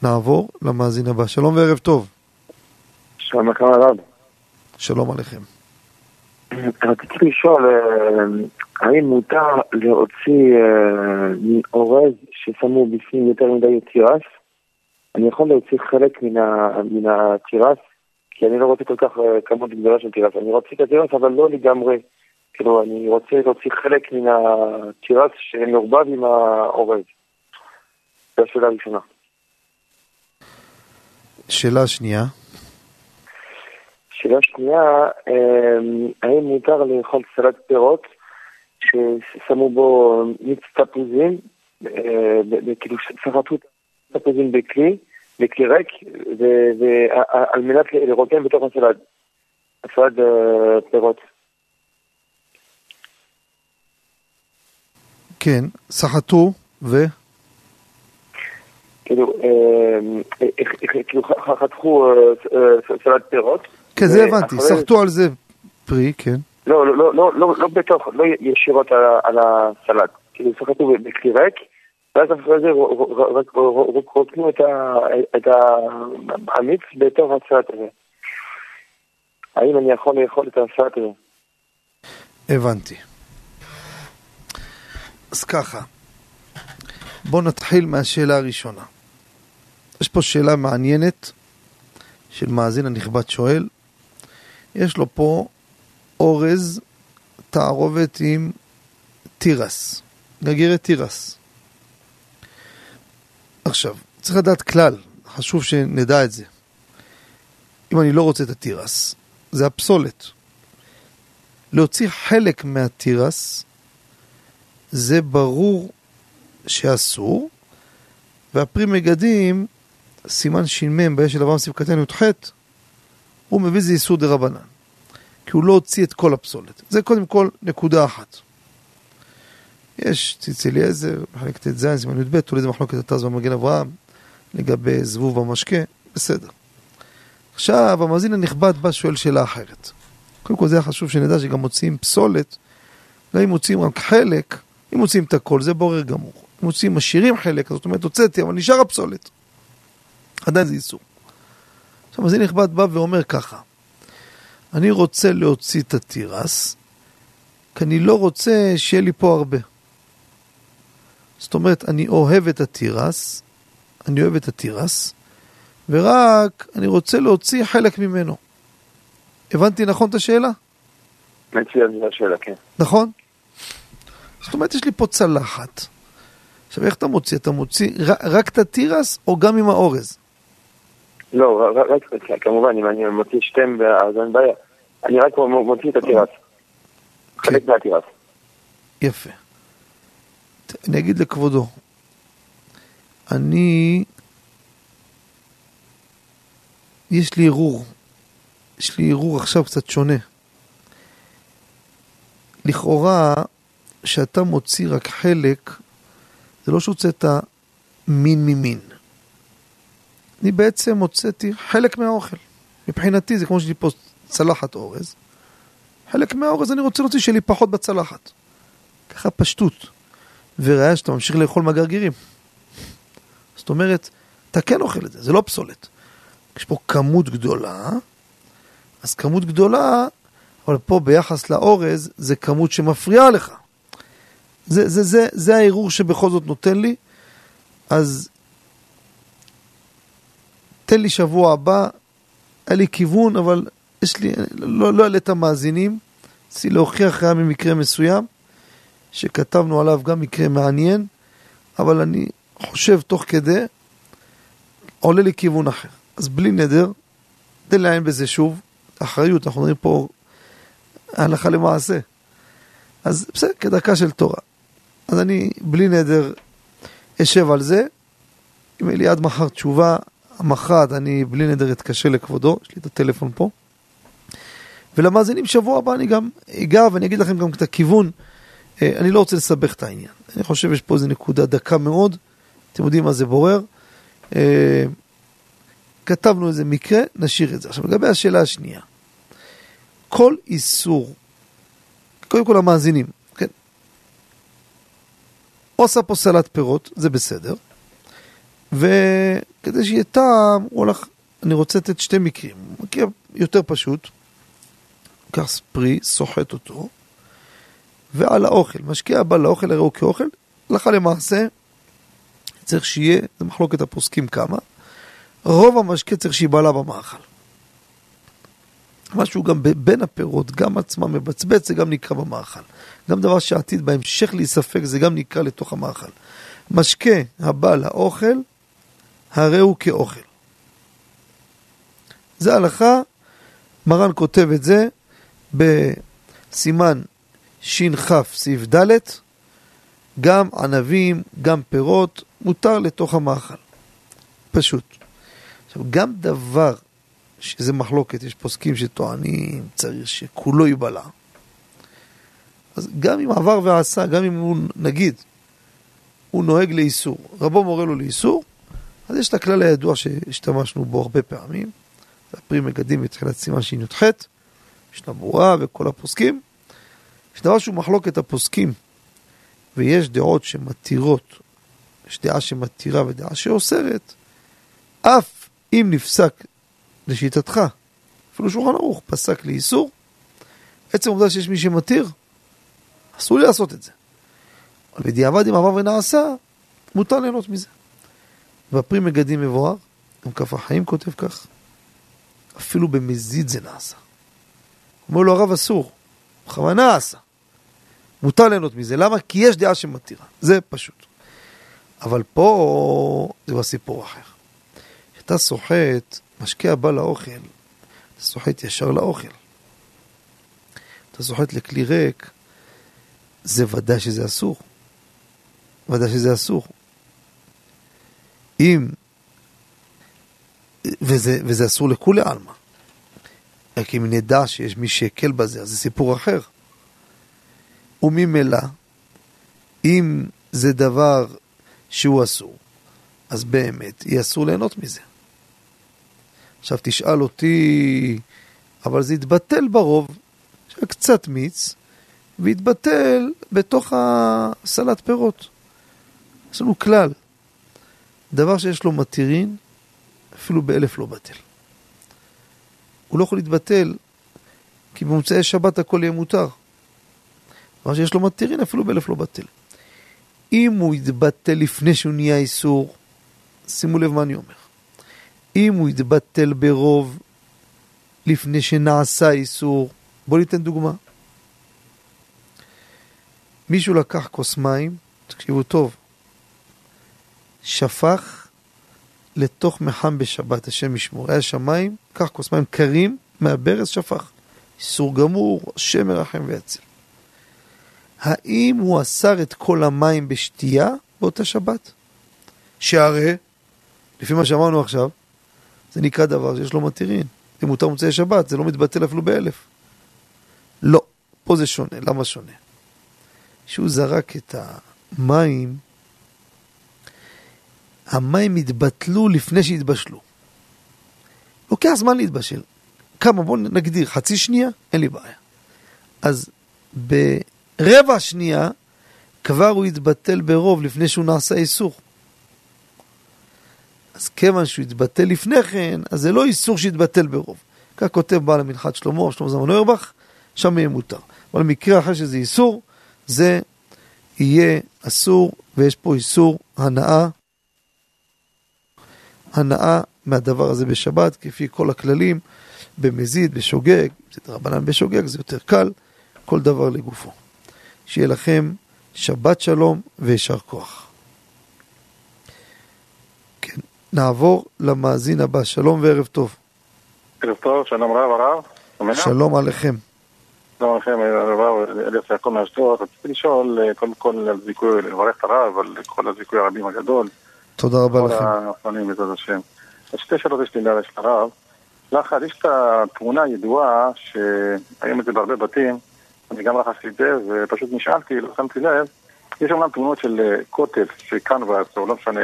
נעבור למאזין הבא. שלום וערב טוב. שלום לכם הרב. שלום עליכם. רציתי לשאול, אה, האם מותר להוציא אה, אורז ששמו בפנים יותר מדי תירס? אני יכול להוציא חלק מן התירס כי אני לא רוצה כל כך אה, כמות גדולה של תירס. אני רוצה את התירס, אבל לא לגמרי. כאילו, אני רוצה להוציא חלק מן התירס שמעורבב עם האורז. זו השאלה הראשונה. שאלה שנייה. שאלה שנייה, אמ, האם מותר לאכול סלט פירות ששמו בו מיץ תפוזים, אה, כאילו סחטו תפוזים בכלי, בכלי ריק, על מנת לרותם בתוך הסלט, הסלט אה, פירות. כן, סחטו, ו... כאילו, אמ, אה, אה, כאילו חתכו אה, אה, סלט פירות. כן, זה הבנתי, סחטו על זה פרי, כן. לא, לא, לא, לא, לא, לא בתוך, לא ישירות על, הסלט. כאילו סחטו בכלי ריק, ואז אחרי זה רק רוקנו את המיץ בתוך הסלט הזה. האם אני יכול לאכול את הסלט הזה? הבנתי. אז ככה, בואו נתחיל מהשאלה הראשונה. יש פה שאלה מעניינת של מאזין הנכבד שואל. יש לו פה אורז תערובת עם תירס, גרגירי תירס. עכשיו, צריך לדעת כלל, חשוב שנדע את זה. אם אני לא רוצה את התירס, זה הפסולת. להוציא חלק מהתירס זה ברור שאסור, והפרי מגדים, סימן ש"מ באש של אברהם קטן י"ח, הוא מביא זה איסור דה רבנן. כי הוא לא הוציא את כל הפסולת. זה קודם כל נקודה אחת. יש ציץ אליעזר, מחלקת ט"ז, סימן י"ב, תוליד זה מחלוקת התז במגן אברהם, לגבי זבוב במשקה, בסדר. עכשיו, המאזין הנכבד בא שואל שאלה אחרת. קודם כל זה היה חשוב שנדע שגם מוציאים פסולת, גם אם מוציאים רק חלק, אם מוציאים את הכל, זה בורר גמור. אם מוציאים, משאירים חלק, זאת אומרת, הוצאתי, אבל נשאר הפסולת. עדיין זה איסור. עכשיו, המאזין הנכבד בא ואומר ככה, אני רוצה להוציא את התירס, כי אני לא רוצה שיהיה לי פה הרבה. זאת אומרת, אני אוהב את התירס, אני אוהב את התירס, ורק אני רוצה להוציא חלק ממנו. הבנתי נכון את השאלה? מצוין, זו השאלה, כן. נכון? זאת אומרת, יש לי פה צלחת. עכשיו, איך אתה מוציא? אתה מוציא רק את התירס או גם עם האורז? לא, רק, כמובן, אם אני מוציא שתיהם, אז אין בעיה. אני רק מוציא את התירס. חלק מהתירס. יפה. אני אגיד לכבודו, אני... יש לי ערעור. יש לי ערעור עכשיו קצת שונה. לכאורה, שאתה מוציא רק חלק, זה לא שהוצאת מין ממין. אני בעצם הוצאתי חלק מהאוכל. מבחינתי זה כמו שיש לי פה צלחת אורז. חלק מהאורז אני רוצה להוציא שיהיה לי פחות בצלחת. ככה פשטות. וראיה שאתה ממשיך לאכול מהגרגירים. זאת אומרת, אתה כן אוכל את זה, זה לא פסולת. יש פה כמות גדולה, אז כמות גדולה, אבל פה ביחס לאורז, זה כמות שמפריעה לך. זה, זה, זה, זה הערעור שבכל זאת נותן לי, אז תן לי שבוע הבא, היה לי כיוון, אבל יש לי, לא, לא אעלה את המאזינים, רציתי להוכיח היה ממקרה מסוים, שכתבנו עליו גם מקרה מעניין, אבל אני חושב תוך כדי, עולה לי כיוון אחר. אז בלי נדר, תן לעיין בזה שוב, אחריות, אנחנו מדברים פה הלכה למעשה. אז בסדר, כדרכה של תורה. אז אני, בלי נדר, אשב על זה. אם יהיה לי עד מחר תשובה, מחרת אני בלי נדר אתקשר לכבודו, יש לי את הטלפון פה. ולמאזינים שבוע הבא אני גם אגע ואני אגיד לכם גם את הכיוון. אה, אני לא רוצה לסבך את העניין. אני חושב שיש פה איזו נקודה דקה מאוד. אתם יודעים מה זה בורר. אה, כתבנו איזה מקרה, נשאיר את זה. עכשיו, לגבי השאלה השנייה. כל איסור, קודם כל המאזינים, כן? עושה פה סלט פירות, זה בסדר. וכדי שיהיה טעם, הוא הולך, אני רוצה לתת שתי מקרים. מקרה יותר פשוט, לוקח פרי, סוחט אותו, ועל האוכל, משקיע הבא לאוכל, הרי הוא כאוכל, הלכה למעשה, צריך שיהיה, זה מחלוקת הפוסקים כמה, רוב המשקה צריך שיבלע במאכל. משהו גם בין הפירות, גם עצמם מבצבץ, זה גם נקרא במאכל. גם דבר שעתיד בהמשך להיספק, זה גם נקרא לתוך המאכל. משקה הבא לאוכל, הרי הוא כאוכל. זה הלכה, מרן כותב את זה בסימן שכ סעיף ד', גם ענבים, גם פירות, מותר לתוך המאכל. פשוט. עכשיו, גם דבר שזה מחלוקת, יש פוסקים שטוענים, צריך שכולו ייבלע. אז גם אם עבר ועשה, גם אם הוא, נגיד, הוא נוהג לאיסור, רבו מורה לו לאיסור, אז יש את הכלל הידוע שהשתמשנו בו הרבה פעמים, הפרי מגדים בתחילת סימן שי"ח, יש ברורה וכל הפוסקים. יש דבר שהוא מחלוקת הפוסקים, ויש דעות שמתירות, יש דעה שמתירה ודעה שאוסרת, אף אם נפסק לשיטתך, אפילו שולחן ערוך פסק לאיסור, עצם העובדה שיש מי שמתיר, אסור לי לעשות את זה. אבל בדיעבד אם עבר ונעשה, מותר ליהנות מזה. והפרי מגדים מבואר, גם כף החיים כותב כך, אפילו במזיד זה נעשה. אומר לו הרב אסור, בכוונה עשה. מותר ליהנות מזה, למה? כי יש דעה שמתירה, זה פשוט. אבל פה זה סיפור אחר. כשאתה סוחט, משקיע בא לאוכל, אתה סוחט ישר לאוכל. אתה סוחט לכלי ריק, זה ודאי שזה אסור. ודאי שזה אסור. אם... וזה, וזה אסור לכולי עלמא. רק אם נדע שיש מי שהקל בזה, אז זה סיפור אחר. וממילא, אם זה דבר שהוא אסור, אז באמת יהיה אסור ליהנות מזה. עכשיו תשאל אותי, אבל זה יתבטל ברוב, יש קצת מיץ, ויתבטל בתוך הסלט פירות. יש לנו כלל, דבר שיש לו מתירין, אפילו באלף לא בטל. הוא לא יכול להתבטל, כי במוצאי שבת הכל יהיה מותר. דבר שיש לו מתירין, אפילו באלף לא בטל. אם הוא יתבטל לפני שהוא נהיה איסור, שימו לב מה אני אומר. אם הוא יתבטל ברוב לפני שנעשה איסור, בואו ניתן דוגמה. מישהו לקח כוס מים, תקשיבו טוב, שפך לתוך מחם בשבת, השם ישמור. היה שם מים, קח כוס מים קרים מהברז, שפך. איסור גמור, השם מרחם ויציל. האם הוא אסר את כל המים בשתייה באותה שבת? שהרי, לפי מה שאמרנו עכשיו, זה נקרא דבר שיש לו מתירין. אם מותר מוצאי שבת, זה לא מתבטל אפילו באלף. לא, פה זה שונה. למה שונה? שהוא זרק את המים, המים התבטלו לפני שהתבשלו. לוקח זמן להתבשל. כמה? בואו נגדיר, חצי שנייה? אין לי בעיה. אז ברבע שנייה כבר הוא התבטל ברוב לפני שהוא נעשה איסור. אז כיוון שהוא התבטל לפני כן, אז זה לא איסור שהתבטל ברוב. כך כותב בעל המנחת שלמה, שלמה זמן אוירבך, שם יהיה מותר. אבל במקרה אחר שזה איסור, זה יהיה אסור, ויש פה איסור הנאה, הנאה מהדבר הזה בשבת, כפי כל הכללים, במזיד, בשוגג, זה רבנן בשוגג, זה יותר קל, כל דבר לגופו. שיהיה לכם שבת שלום ויישר כוח. כן, נעבור למאזין הבא, שלום וערב טוב. ערב טוב, שלום רב הרב. שלום עליכם. שלום לכם, הרב אליאס יעקב מאשדוד. רציתי לשאול, אה, קודם כל על זיכוי, לברך את הרב על כל הזיכוי הרבים הגדול. תודה רבה לכם. כל האופנים בעזרת השם. שתי שאלות יש לי להרש לרב. לאחד, יש את התמונה הידועה, שהיום את זה בהרבה בתים, אני גם רכשתי את זה, ופשוט נשאלתי, לא שמתי לב, יש אומנם תמונות של אה, קוטב, של קנבס, או לא משנה,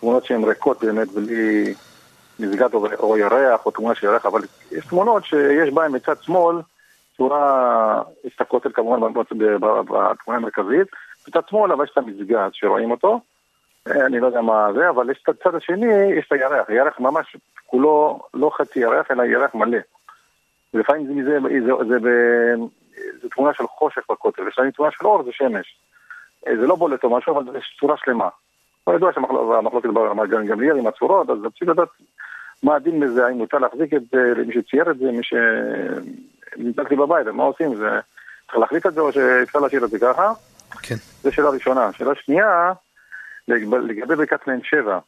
תמונות שהן ריקות באמת, בלי מסגד או, או ירח, או תמונה של ירח, אבל יש תמונות שיש בהן מצד שמאל, צורה, יש את הכותל כמובן בתמונה המרכזית, מצד שמאל אבל יש את המסגד שרואים אותו, אני לא יודע מה זה, אבל יש את הצד השני, יש את הירח, ירח ממש כולו לא חצי ירח, אלא ירח מלא. ולפעמים זה, זה, זה, זה, זה, זה תמונה של חושך בכותל, ולפעמים תמונה של אור זה שמש. אה, זה לא בולט או משהו, אבל יש צורה שלמה. לא ידוע שהמחלוקת במגן גמליאל עם הצורות, אז רציתי לדעת מה הדין בזה, האם מותר להחזיק את זה, למי שצייר את זה, מי שנדלקתי בבית, מה עושים? זה... צריך להחליט את זה או שאפשר להשאיר את זה ככה? כן. זו שאלה ראשונה. שאלה שנייה, לגבי ברכת מעין שבע.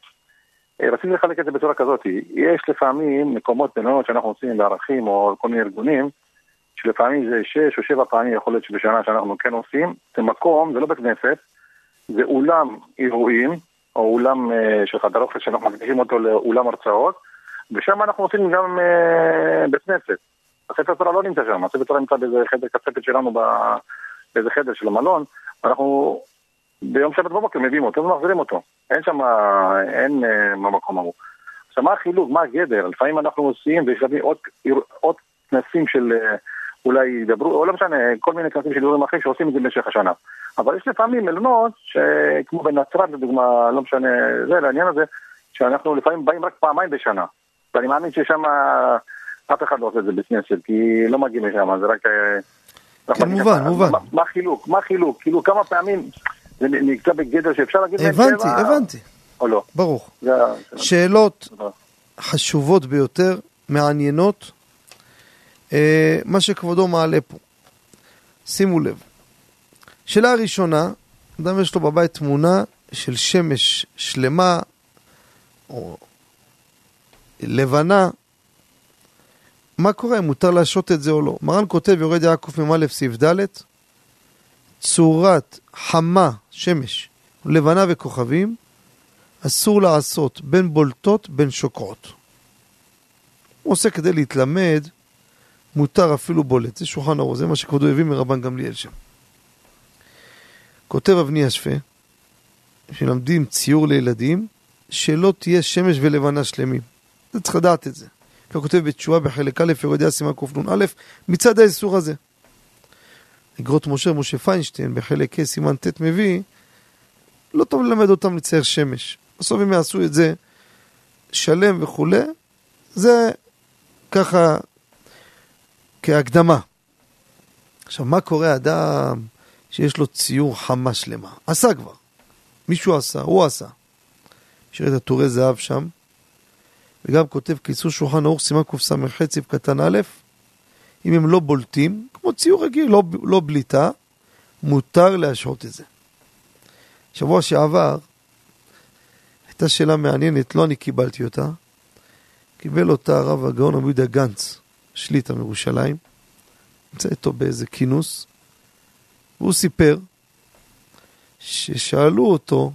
אה, רציתי לחלק את זה בצורה כזאת, יש לפעמים מקומות בינונות שאנחנו עושים בערכים או כל מיני ארגונים, שלפעמים זה שש או שבע פעמים יכול להיות שבשנה שאנחנו כן עושים, זה מקום, זה לא בית כנסת, זה אולם אירועים, או אולם uh, של חדר אופס שאנחנו מקדישים אותו לאולם הרצאות, ושם אנחנו עושים גם uh, בית כנסת. הספר תורה לא נמצא שם, הספר תורה נמצא באיזה חדר כספת שלנו, באיזה חדר של המלון, אנחנו ביום שבת בבוקר מביאים אותו ומחזירים אותו. אין שם, אין במקום ההוא. עכשיו מה החילוק, מה הגדר? לפעמים אנחנו עושים ויש עוד, עוד כנסים של uh, אולי ידברו, או לא משנה, כל מיני כנסים של דברים אחרים שעושים את זה במשך השנה. אבל יש לפעמים מלונות, כמו בנצרת לדוגמה, לא משנה, זה לעניין הזה, שאנחנו לפעמים באים רק פעמיים בשנה. ואני מאמין ששם אף אחד לא עושה את זה בכנסת, כי לא מגיעים לשם, זה רק... אה, כן, מובן, מובן. מה החילוק? מה החילוק? כאילו כמה פעמים זה נקצה בגדר שאפשר להגיד להם הבנתי, הבנתי. או לא? ברוך. שאלות חשובות ביותר, מעניינות. אה, מה שכבודו מעלה פה. שימו לב. שאלה ראשונה, אדם יש לו בבית תמונה של שמש שלמה או לבנה, מה קורה אם מותר להשעות את זה או לא? מרן כותב יורד יעקב מ"א סעיף ד' צורת חמה, שמש, לבנה וכוכבים, אסור לעשות בין בולטות בין שוקעות. הוא עושה כדי להתלמד, מותר אפילו בולט. זה שולחן אור, זה מה שכבודו הביא מרבן גמליאל שם. כותב אבני השפה, שלמדים ציור לילדים, שלא תהיה שמש ולבנה שלמים. אתה צריך לדעת את זה. כך כותב בתשובה בחלק א', ירודיה סימן קנ"א, מצד האיסור הזה. אגרות משה, משה פיינשטיין, בחלק ה' סימן ט' מביא, לא טוב ללמד אותם לצייר שמש. בסוף הם יעשו את זה שלם וכולי, זה ככה כהקדמה. עכשיו, מה קורה אדם שיש לו ציור חמה שלמה? עשה כבר. מישהו עשה, הוא עשה. השאיר את הטורי זהב שם, וגם כותב קיצור שולחן ערוך סימן קס"ח ציב קטן א', אם הם לא בולטים, כמו ציור רגיל, לא, לא בליטה, מותר להשעות את זה. שבוע שעבר הייתה שאלה מעניינת, לא אני קיבלתי אותה, קיבל אותה הרב הגאון רבי יהודה גנץ, שליטה מירושלים, נמצא איתו באיזה כינוס, והוא סיפר ששאלו אותו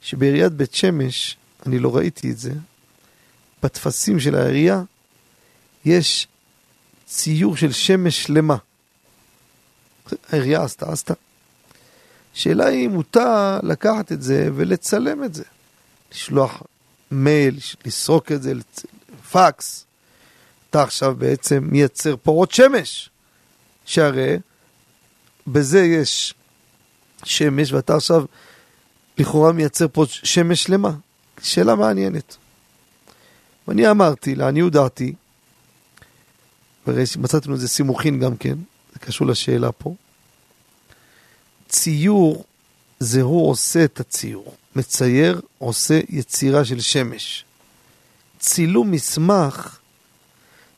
שבעיריית בית שמש, אני לא ראיתי את זה, בטפסים של העירייה יש ציור של שמש שלמה. העירייה עשתה, עשתה. שאלה היא אם מותר לקחת את זה ולצלם את זה. לשלוח מייל, לסרוק את זה, פקס. אתה עכשיו בעצם מייצר פורות שמש. שהרי בזה יש שמש, ואתה עכשיו לכאורה מייצר פה שמש שלמה. שאלה מעניינת. ואני אמרתי, לעניות דעתי, ומצאתי לזה סימוכין גם כן, זה קשור לשאלה פה, ציור זה הוא עושה את הציור, מצייר עושה יצירה של שמש. צילום מסמך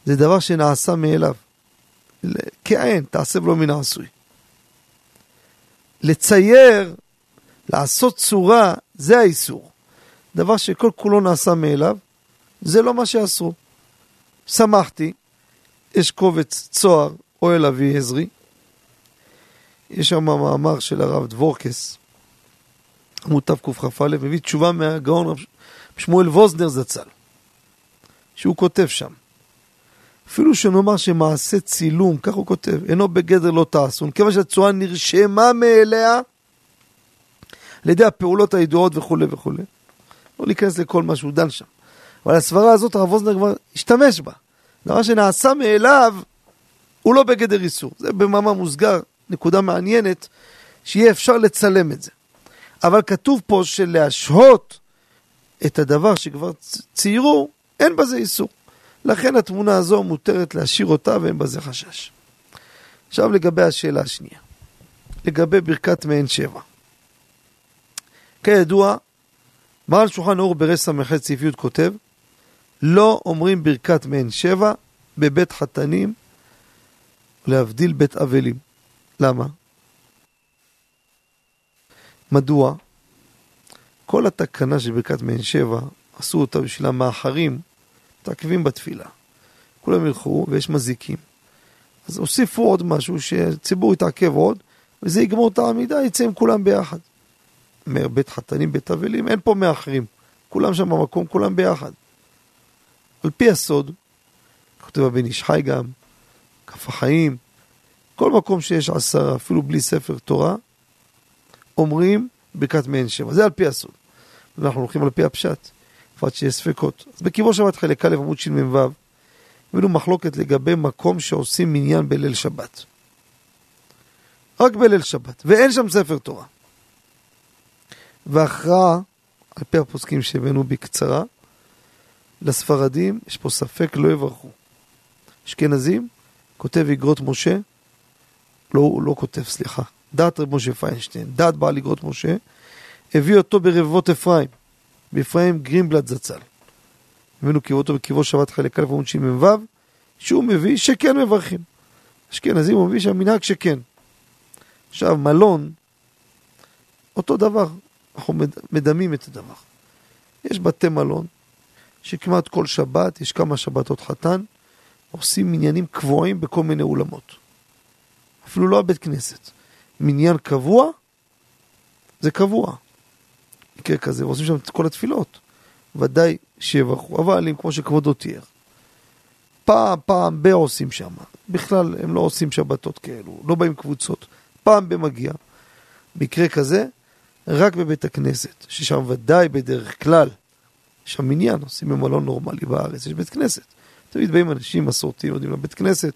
זה דבר שנעשה מאליו. כעין, תעשה ולא מן העשוי. לצייר, לעשות צורה, זה האיסור. דבר שכל כולו נעשה מאליו, זה לא מה שאסרו. שמחתי, יש קובץ צוהר, אוהל אבי עזרי, יש שם מאמר של הרב דבורקס, עמוד תקכ"א, מביא תשובה מהגאון שמואל ווזנר זצ"ל, שהוא כותב שם. אפילו שנאמר שמעשה צילום, כך הוא כותב, אינו בגדר לא תעשון, כיוון שהצורה נרשמה מאליה על ידי הפעולות הידועות וכולי וכולי. לא להיכנס לכל מה שהוא דן שם. אבל הסברה הזאת הרב ווזנר כבר השתמש בה. דבר שנעשה מאליו הוא לא בגדר איסור. זה במאמר מוסגר, נקודה מעניינת, שיהיה אפשר לצלם את זה. אבל כתוב פה שלהשהות את הדבר שכבר ציירו, אין בזה איסור. לכן התמונה הזו מותרת להשאיר אותה ואין בזה חשש. עכשיו לגבי השאלה השנייה, לגבי ברכת מעין שבע. כידוע, מרן שולחן אור ברס ס"ח סעיף י' כותב לא אומרים ברכת מעין שבע בבית חתנים, להבדיל בית אבלים. למה? מדוע? כל התקנה של ברכת מעין שבע, עשו אותה בשביל המאחרים, מתעכבים בתפילה. כולם ילכו ויש מזיקים. אז הוסיפו עוד משהו שהציבור יתעכב עוד, וזה יגמור את העמידה, יצא עם כולם ביחד. אומר בית חתנים, בית אבלים, אין פה מאחרים. כולם שם במקום, כולם ביחד. על פי הסוד, כותב הבן איש חי גם, כף החיים, כל מקום שיש עשרה, אפילו בלי ספר תורה, אומרים ברכת מעין שבע. זה על פי הסוד. אנחנו הולכים על פי הפשט, בפרט שיש ספקות. אז בקיבו שבת חלק א' עמוד שמ"ו, הבאנו מחלוקת לגבי מקום שעושים מניין בליל שבת. רק בליל שבת, ואין שם ספר תורה. והכרעה, על פי הפוסקים שהבאנו בקצרה, לספרדים יש פה ספק לא יברכו. אשכנזים, כותב אגרות משה, לא, הוא לא כותב, סליחה, דעת רב משה פיינשטיין, דעת בעל אגרות משה, הביא אותו ברבבות אפרים, באפרים גרינבלד זצ"ל. הבאנו אותו בקיבו שבת חלק א' עמוד שמ"ו, שהוא מביא שכן מברכים. אשכנזים הוא מביא שהמנהג שכן. עכשיו, מלון, אותו דבר, אנחנו מדמים את הדבר. יש בתי מלון, שכמעט כל שבת, יש כמה שבתות חתן, עושים מניינים קבועים בכל מיני אולמות. אפילו לא הבית כנסת. מניין קבוע, זה קבוע. מקרה כזה, ועושים שם את כל התפילות. ודאי שיברכו, אבל אם כמו שכבודו תיאר. פעם, פעם ב- עושים שם. בכלל, הם לא עושים שבתות כאלו, לא באים קבוצות. פעם במגיע. מקרה כזה, רק בבית הכנסת, ששם ודאי בדרך כלל, יש שם מניין, עושים במלון נורמלי בארץ, יש בית כנסת. תמיד באים אנשים מסורתיים, יודעים לבית כנסת,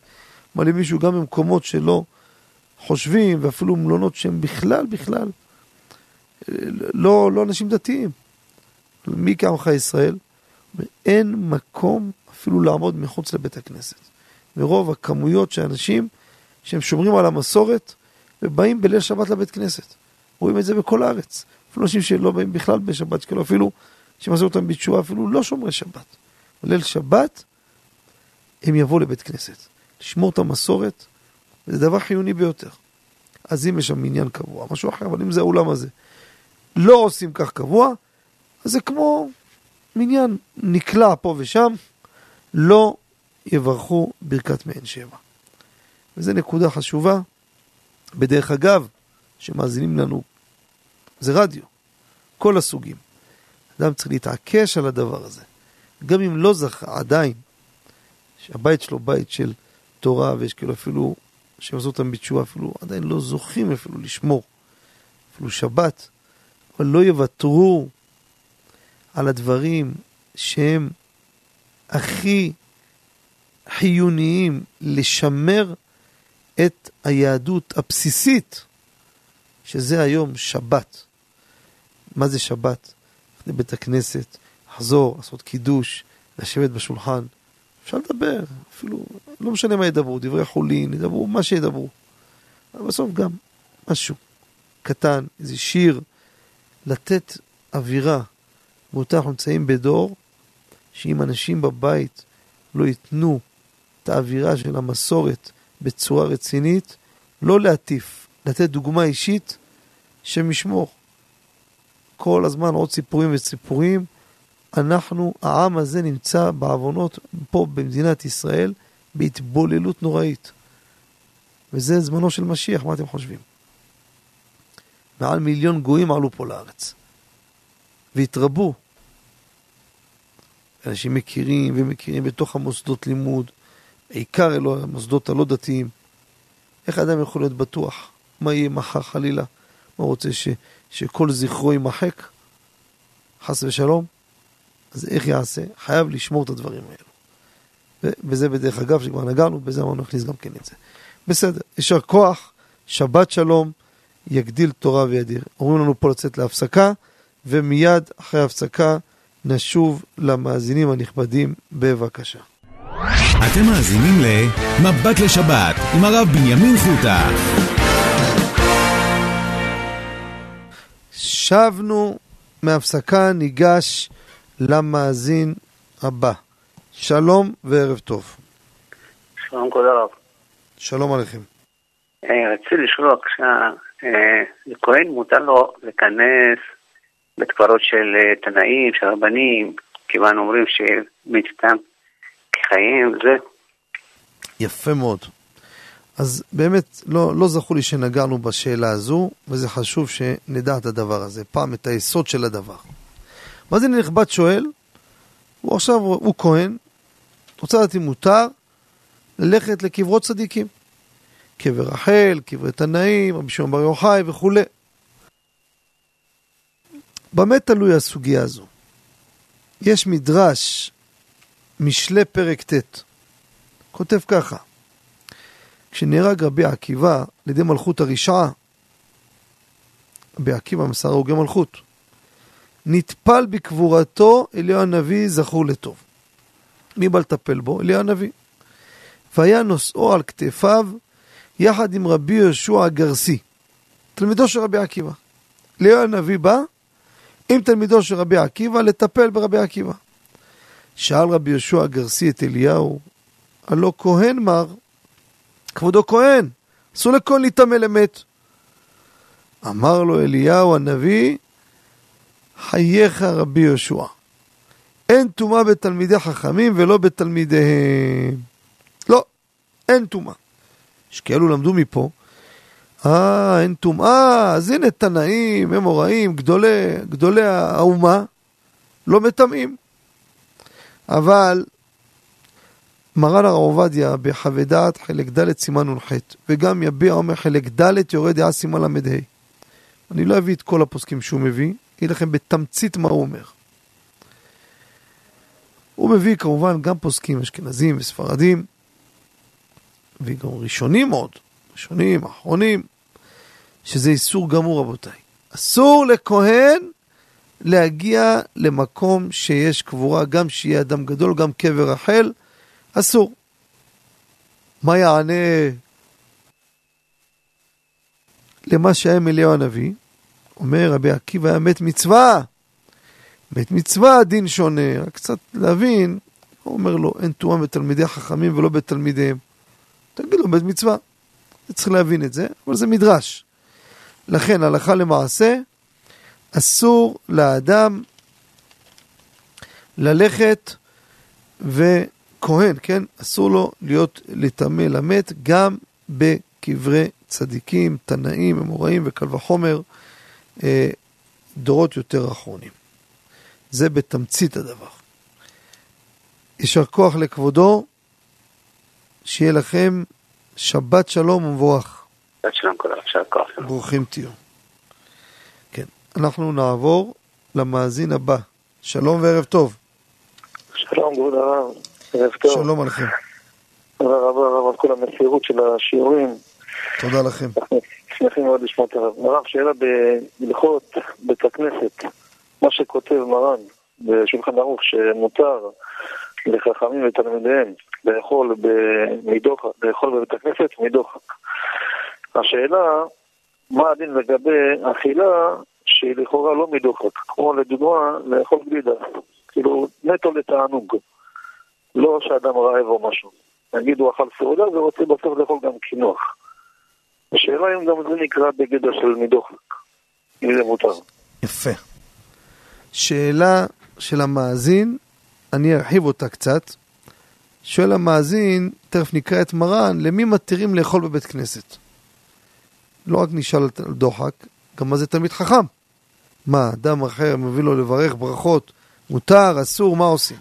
מעלים מישהו גם במקומות שלא חושבים, ואפילו מלונות שהם בכלל, בכלל, לא, לא אנשים דתיים. מי כעמך ישראל? ואין מקום אפילו לעמוד מחוץ לבית הכנסת. מרוב הכמויות של אנשים שהם שומרים על המסורת ובאים בליל שבת לבית כנסת. רואים את זה בכל הארץ. אפילו אנשים שלא באים בכלל בשבת, שכאילו אפילו, שמעשו אותם בתשובה, אפילו לא שומרי שבת. בליל שבת הם יבואו לבית כנסת. לשמור את המסורת, זה דבר חיוני ביותר. אז אם יש שם מניין קבוע, משהו אחר, אבל אם זה האולם הזה, לא עושים כך קבוע, אז זה כמו מניין נקלע פה ושם, לא יברכו ברכת מעין שבע. וזו נקודה חשובה. בדרך אגב, שמאזינים לנו, זה רדיו, כל הסוגים. אדם צריך להתעקש על הדבר הזה. גם אם לא זכה עדיין, שהבית שלו בית של תורה, ויש כאילו אפילו, שעשו אותם בתשובה, אפילו עדיין לא זוכים אפילו לשמור, אפילו שבת, אבל לא יוותרו על הדברים שהם הכי חיוניים לשמר את היהדות הבסיסית, שזה היום שבת. מה זה שבת? לבית הכנסת, לחזור, לעשות קידוש, לשבת בשולחן. אפשר לדבר, אפילו, לא משנה מה ידברו, דברי חולין, ידברו מה שידברו. אבל בסוף גם משהו קטן, איזה שיר, לתת אווירה. ואותה אנחנו נמצאים בדור שאם אנשים בבית לא ייתנו את האווירה של המסורת בצורה רצינית, לא להטיף, לתת דוגמה אישית שמשמור. כל הזמן עוד סיפורים וסיפורים. אנחנו, העם הזה נמצא בעוונות פה במדינת ישראל בהתבוללות נוראית. וזה זמנו של משיח, מה אתם חושבים? מעל מיליון גויים עלו פה לארץ. והתרבו. אנשים מכירים ומכירים בתוך המוסדות לימוד, בעיקר אלו המוסדות הלא דתיים. איך אדם יכול להיות בטוח? מה יהיה מחר חלילה? מה רוצה ש, שכל זכרו יימחק? חס ושלום? אז איך יעשה? חייב לשמור את הדברים האלו. וזה בדרך אגב, שכבר נגענו, בזה אמרנו נכניס גם כן את זה. בסדר, יישר כוח, שבת שלום, יגדיל תורה וידיר. אומרים לנו פה לצאת להפסקה, ומיד אחרי ההפסקה נשוב למאזינים הנכבדים, בבקשה. אתם מאזינים ל"מבט לשבת" עם הרב בנימין חוטה. שבנו מהפסקה, ניגש למאזין הבא. שלום וערב טוב. שלום כבוד הרב. שלום עליכם. אה, רציתי לשאול בבקשה, אה, לכהן מותר לו לכנס בית קברות של אה, תנאים, של רבנים, כיוון אומרים שמצוותם כחיים, זה. יפה מאוד. אז באמת לא, לא זכור לי שנגענו בשאלה הזו, וזה חשוב שנדע את הדבר הזה, פעם את היסוד של הדבר. מה זה נכבד שואל, הוא עכשיו, הוא כהן, רוצה לדעת אם מותר ללכת לקברות צדיקים. קבר רחל, קברי תנאים, רבי שמעון בר יוחאי וכולי. במה תלוי הסוגיה הזו? יש מדרש, משלי פרק ט', כותב ככה: כשנהרג רבי עקיבא על ידי מלכות הרשעה, רבי עקיבא מסר הרוגי מלכות, נטפל בקבורתו אליהו הנביא זכור לטוב. מי בא לטפל בו? אליהו הנביא. והיה נושאו על כתפיו יחד עם רבי יהושע הגרסי, תלמידו של רבי עקיבא. אליהו הנביא בא עם תלמידו של רבי עקיבא לטפל ברבי עקיבא. שאל רבי יהושע הגרסי את אליהו, הלא כהן מר, כבודו כהן, אסור לכהן להיטמא למת. אמר לו אליהו הנביא, חייך רבי יהושע, אין טומאה בתלמידי חכמים ולא בתלמידיהם. לא, אין טומאה. יש כאלו למדו מפה, אה, אין טומאה, אז הנה תנאים, אמוראים, גדולי, גדולי האומה, לא מטמאים. אבל מרן הרב עובדיה בחווה דעת חלק ד' סימן נ"ח וגם יביע אומר חלק ד' יורד דעה סימן ל"ה. אני לא אביא את כל הפוסקים שהוא מביא, אגיד לכם בתמצית מה הוא אומר. הוא מביא כמובן גם פוסקים אשכנזים וספרדים, וגם ראשונים מאוד, ראשונים, אחרונים, שזה איסור גמור רבותיי. אסור לכהן להגיע למקום שיש קבורה, גם שיהיה אדם גדול, גם קבר רחל, אסור. מה יענה למה שהיה אליהו הנביא? אומר רבי עקיבא היה מת מצווה. מת מצווה דין שונה, רק קצת להבין, הוא אומר לו, אין תאום בתלמידי החכמים ולא בתלמידיהם. תגיד לו, מת מצווה. צריך להבין את זה, אבל זה מדרש. לכן, הלכה למעשה, אסור לאדם ללכת וכהן, כן? אסור לו להיות לטמא למת גם בקברי צדיקים, תנאים, אמוראים וקל וחומר אה, דורות יותר אחרונים. זה בתמצית הדבר. יישר כוח לכבודו, שיהיה לכם שבת שלום ומבורך. שבת שלום כבודו, יישר כוח. ברוכים תהיו. כן, אנחנו נעבור למאזין הבא. שלום וערב טוב. שלום, כבוד הרב. ערב טוב. שלום עליכם. תודה רבה רב על כל המסירות של השיעורים. תודה לכם. שמחים מאוד לשמוע את הרב. הרב, שאלה בהלכות בית הכנסת, מה שכותב מרן בשולחן ערוך שמותר לחכמים ותלמידיהם לאכול מדוחק, לאכול בבית הכנסת מדוחק. השאלה, מה הדין לגבי אכילה שהיא לכאורה לא מדוחק, כמו לדוגמה לאכול גלידה, כאילו נטו לתענוג, לא שאדם רעב או משהו. נגיד הוא אכל סעודה ורוצה בסוף לאכול גם קינוח. השאלה אם גם זה נקרא בגדר של מדוחק, אם זה מותר. יפה. שאלה של המאזין, אני ארחיב אותה קצת. שואל המאזין, תכף נקרא את מרן, למי מתירים לאכול בבית כנסת? לא רק נשאל על דוחק, גם מה זה תלמיד חכם. מה, אדם אחר מביא לו לברך ברכות, מותר, אסור, מה עושים?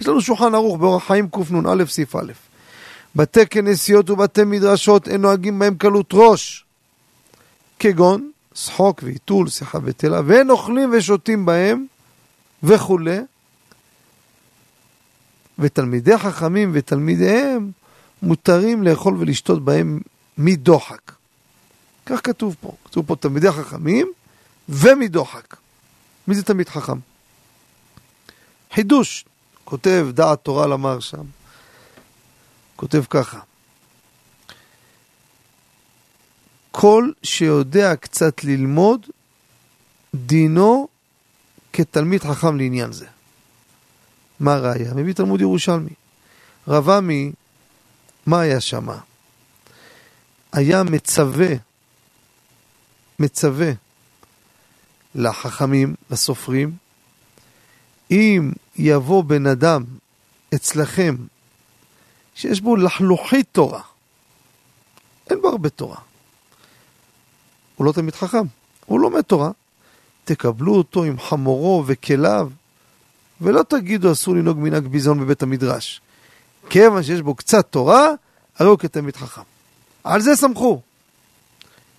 יש לנו שולחן ערוך באורח חיים קנ"א סעיף א'. בתי כנסיות ובתי מדרשות אין נוהגים בהם קלות ראש, כגון שחוק ועיתול, שיחה בטלה, ואין אוכלים ושותים בהם וכולי. ותלמידי חכמים ותלמידיהם מותרים לאכול ולשתות בהם מדוחק. כך כתוב פה. כתוב פה תלמידי חכמים ומדוחק. מי זה תלמיד חכם? חידוש, כותב דעת תורה למר שם. כותב ככה: כל שיודע קצת ללמוד, דינו כתלמיד חכם לעניין זה. מה הראיה? מביא תלמוד ירושלמי. רב עמי, מה היה שמה? היה מצווה, מצווה לחכמים, לסופרים, אם יבוא בן אדם אצלכם שיש בו לחלוכית תורה, אין בו הרבה תורה, הוא לא תמיד חכם, הוא לומד תורה, תקבלו אותו עם חמורו וכליו, ולא תגידו אסור לנהוג מנהג ביזיון בבית המדרש. כיוון שיש בו קצת תורה, הרי הוא כתלמיד חכם. על זה סמכו.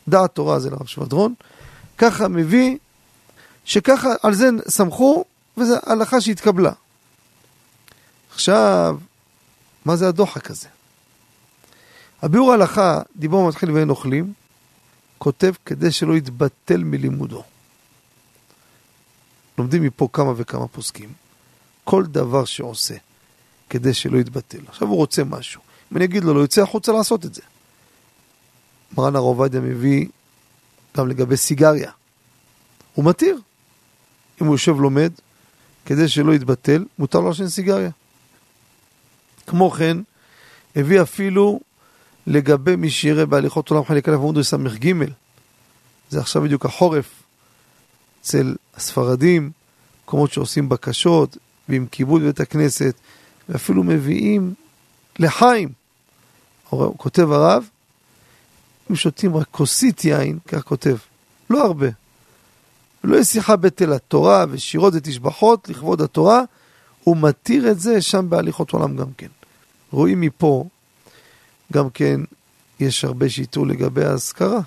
דעת תורה זה לרב שבדרון, ככה מביא, שככה על זה סמכו, וזו הלכה שהתקבלה. עכשיו, מה זה הדוחק הזה? הביאור ההלכה, דיבור מתחיל ואין אוכלים, כותב כדי שלא יתבטל מלימודו. לומדים מפה כמה וכמה פוסקים. כל דבר שעושה כדי שלא יתבטל. עכשיו הוא רוצה משהו. אם אני אגיד לו, לא יוצא החוצה לעשות את זה. מרן הרב עובדיה מביא גם לגבי סיגריה. הוא מתיר. אם הוא יושב לומד, כדי שלא יתבטל, מותר לעשן סיגריה. כמו כן, הביא אפילו לגבי מי שיראה בהליכות עולם חלק א' עמוד ס"ג, זה עכשיו בדיוק החורף, אצל הספרדים, מקומות שעושים בקשות, ועם כיבוד בית הכנסת, ואפילו מביאים לחיים. כותב הרב, אם שותים רק כוסית יין, כך כותב, לא הרבה. לא יש שיחה בתל התורה ושירות ותשבחות לכבוד התורה, הוא מתיר את זה שם בהליכות עולם גם כן. רואים מפה, גם כן, יש הרבה שיטור לגבי האזכרה,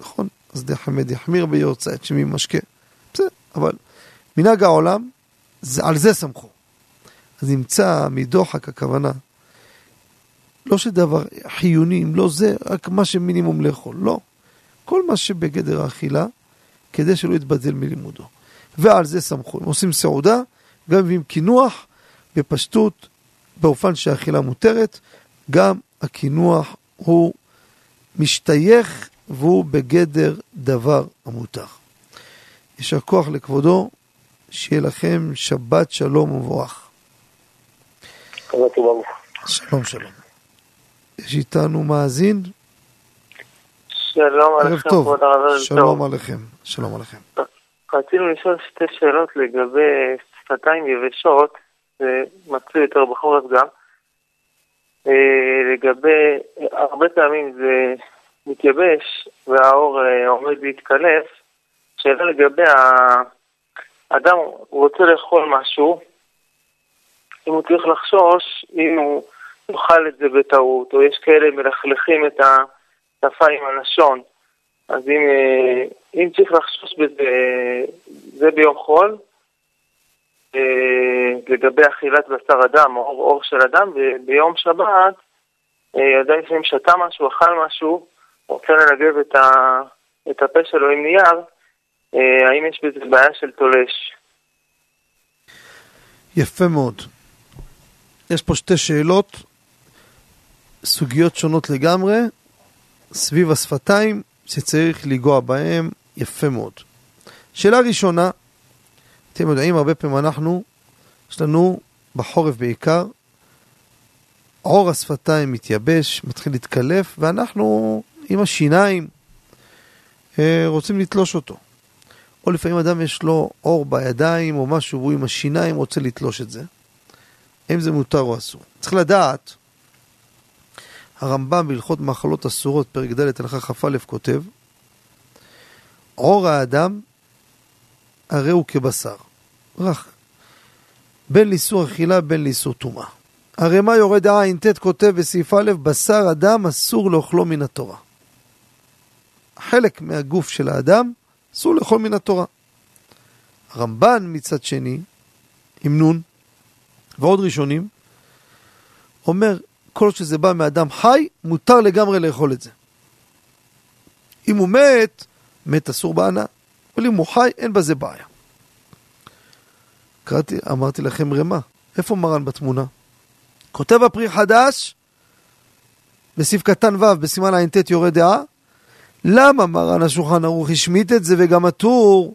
נכון? אז דחמד יחמיר ביורצה את שמי משקה. בסדר, אבל מנהג העולם, זה, על זה סמכו. אז נמצא מדוחק הכוונה, לא שדבר חיוני, אם לא זה, רק מה שמינימום לאכול, לא. כל מה שבגדר האכילה, כדי שלא יתבדל מלימודו. ועל זה סמכו. הם עושים סעודה, גם מביאים קינוח, בפשטות, באופן שהאכילה מותרת, גם הקינוח הוא משתייך והוא בגדר דבר המותר. יישר כוח לכבודו, שיהיה לכם שבת שלום ומבורך. שלום שלום. יש איתנו מאזין? שלום עליכם, כבוד הרב ערב טוב. שלום עליכם, שלום עליכם. רצינו לשאול שתי שאלות לגבי שפתיים יבשות, זה מצוי יותר בחורף גם. אה, לגבי, הרבה פעמים זה מתייבש והאור אה, עומד להתקלף. שאלה לגבי האדם, הוא רוצה לאכול משהו, אם הוא צריך לחשוש, אם הוא יאכל את זה בטעות, או יש כאלה מלכלכים את השפה עם הלשון. אז אם, אה, אם צריך לחשוש בזה, זה ביום חול, אה, לגבי אכילת בשר אדם, או אור, של אדם, וביום שבת, אה, אדם לפעמים שתה משהו, אכל משהו, רוצה לנגב את, ה, את הפה שלו עם נייר, האם יש בזה בעיה של תולש? יפה מאוד. יש פה שתי שאלות, סוגיות שונות לגמרי, סביב השפתיים, שצריך לנגוע בהם יפה מאוד. שאלה ראשונה, אתם יודעים, הרבה פעמים אנחנו, יש לנו, בחורף בעיקר, עור השפתיים מתייבש, מתחיל להתקלף, ואנחנו עם השיניים אה, רוצים לתלוש אותו. או לפעמים אדם יש לו עור בידיים או משהו, והוא עם השיניים רוצה לתלוש את זה. האם זה מותר או אסור? צריך לדעת, הרמב"ם בהלכות מחלות אסורות, פרק ד' הלכה כ"א כותב, עור האדם הרי הוא כבשר, רך, בין לאיסור אכילה בין לאיסור טומאה. הרי מה יורד העין ט' כותב בסעיף א', בשר אדם אסור לאכלו מן התורה. חלק מהגוף של האדם אסור לאכול מן התורה. הרמב"ן מצד שני, עם נון, ועוד ראשונים, אומר, כל שזה בא מאדם חי, מותר לגמרי לאכול את זה. אם הוא מת, מת אסור בענה, אבל אם הוא חי, אין בזה בעיה. קראתי, אמרתי לכם רמה, איפה מרן בתמונה? כותב הפרי חדש, בסעיף קטן ו', בסימן ע"ט יורה דעה, למה מרן השולחן ערוך השמיט את זה וגם הטור,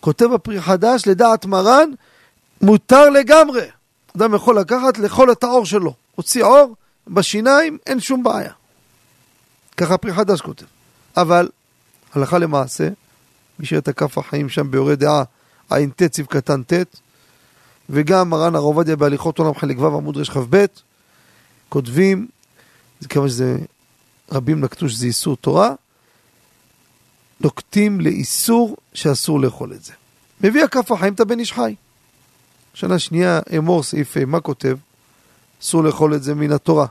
כותב הפרי חדש, לדעת מרן, מותר לגמרי. אדם יכול לקחת, לאכול את העור שלו. הוציא עור, בשיניים אין שום בעיה. ככה פרי חדש כותב. אבל, הלכה למעשה, מי הכף החיים שם ביורה דעה, ע"ט ציב קטן ט', וגם מרן הרב עובדיה בהליכות עולם חלק ו' עמוד רכ"ב, כותבים, כמה שזה, רבים נקטו שזה איסור תורה, נוקטים לאיסור שאסור לאכול את זה. מביא הכף החיים את הבן איש חי. שנה שנייה אמור סעיף מה כותב? אסור לאכול את זה מן התורה.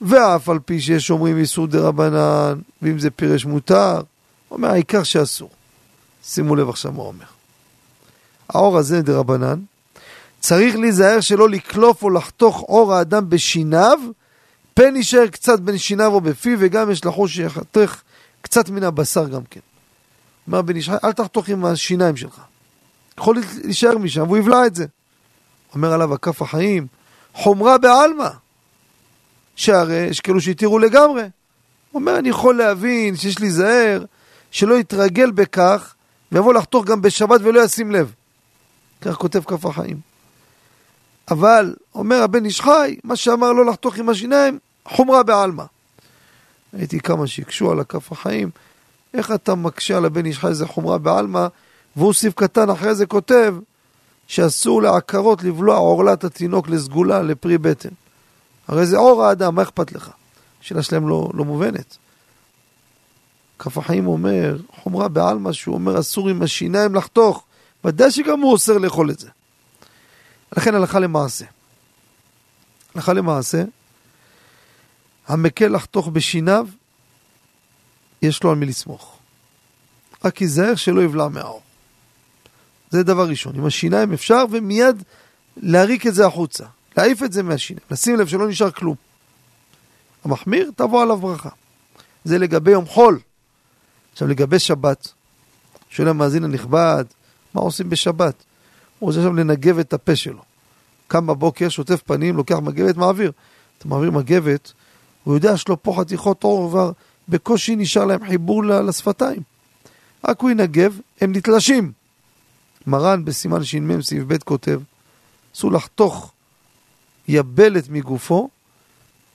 ואף על פי שיש אומרים איסור דה רבנן, ואם זה פירש מותר, אומר העיקר שאסור. שימו לב עכשיו מה אומר. האור הזה דה רבנן, צריך להיזהר שלא לקלוף או לחתוך עור האדם בשיניו, פן יישאר קצת בין שיניו או בפיו, וגם יש לחוש שיחתך קצת מן הבשר גם כן. אומר בן ישחי, אל תחתוך עם השיניים שלך. יכול להישאר משם, והוא יבלע את זה. אומר עליו הכף החיים, חומרה בעלמא. שהרי יש כאלו שהתירו לגמרי. הוא אומר, אני יכול להבין שיש להיזהר, שלא יתרגל בכך, ויבוא לחתוך גם בשבת ולא ישים לב. כך כותב כף החיים. אבל, אומר הבן איש חי, מה שאמר לא לחתוך עם השיניים, חומרה בעלמא. ראיתי כמה שהקשו על הכף החיים, איך אתה מקשה על הבן איש חי איזה חומרה בעלמא, והוא סעיף קטן אחרי זה כותב שאסור לעקרות לבלוע עורלת התינוק לסגולה, לפרי בטן. הרי זה עור האדם, מה אכפת לך? השאלה שלהם לא, לא מובנת. כף החיים אומר, חומרה בעלמא, שהוא אומר אסור עם השיניים לחתוך, ודאי שגם הוא אוסר לאכול את זה. לכן הלכה למעשה. הלכה למעשה, המקל לחתוך בשיניו, יש לו על מי לסמוך. רק ייזהר שלא יבלע מהאור. זה דבר ראשון. עם השיניים אפשר, ומיד להריק את זה החוצה. להעיף את זה מהשיניים. לשים לב שלא נשאר כלום. המחמיר, תבוא עליו ברכה. זה לגבי יום חול. עכשיו לגבי שבת, שואל המאזין הנכבד, מה עושים בשבת? הוא רוצה עכשיו לנגב את הפה שלו. קם בבוקר, שוטף פנים, לוקח מגבת, מעביר. אתה מעביר מגבת, הוא יודע שיש לו פה חתיכות עור כבר, בקושי נשאר להם חיבור לשפתיים. רק הוא ינגב, הם נתלשים. מרן בסימן ש"מ סעיף ב' כותב, אסור לחתוך יבלת מגופו,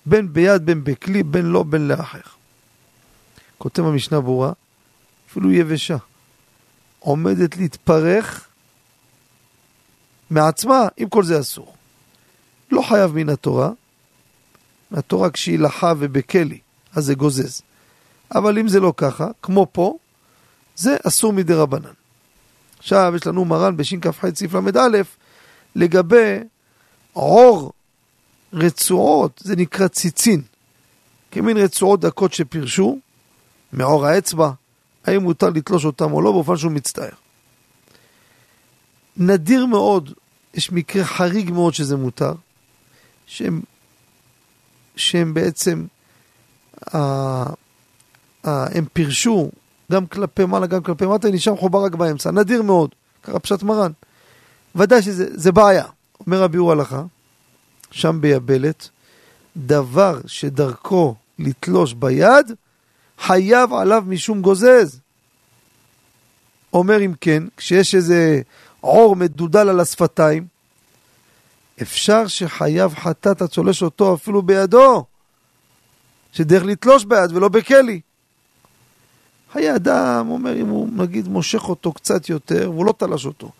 בין ביד, בין בכלי, בין לא, בין לאחר. כותב המשנה ברורה, אפילו יבשה, עומדת להתפרך מעצמה, אם כל זה אסור. לא חייב מן התורה, מהתורה כשהיא לחה ובכלי, אז זה גוזז. אבל אם זה לא ככה, כמו פה, זה אסור מדי רבנן. עכשיו יש לנו מרן בשכ"ח סעיף ל"א לגבי עור רצועות, זה נקרא ציצין, כמין רצועות דקות שפירשו מעור האצבע, האם מותר לתלוש אותם או לא, באופן שהוא מצטער. נדיר מאוד, יש מקרה חריג מאוד שזה מותר, שהם, שהם בעצם, הם פירשו גם כלפי מעלה, גם כלפי מטה, נשאר מחובר רק באמצע. נדיר מאוד, ככה פשט מרן. ודאי שזה בעיה. אומר רבי הוא הלכה, שם ביבלת, דבר שדרכו לתלוש ביד, חייב עליו משום גוזז. אומר אם כן, כשיש איזה עור מדודל על השפתיים, אפשר שחייב חטאת הצולש אותו אפילו בידו, שדרך לתלוש ביד ולא בכלי. חיי אדם, אומר, אם הוא נגיד מושך אותו קצת יותר, והוא לא תלש אותו.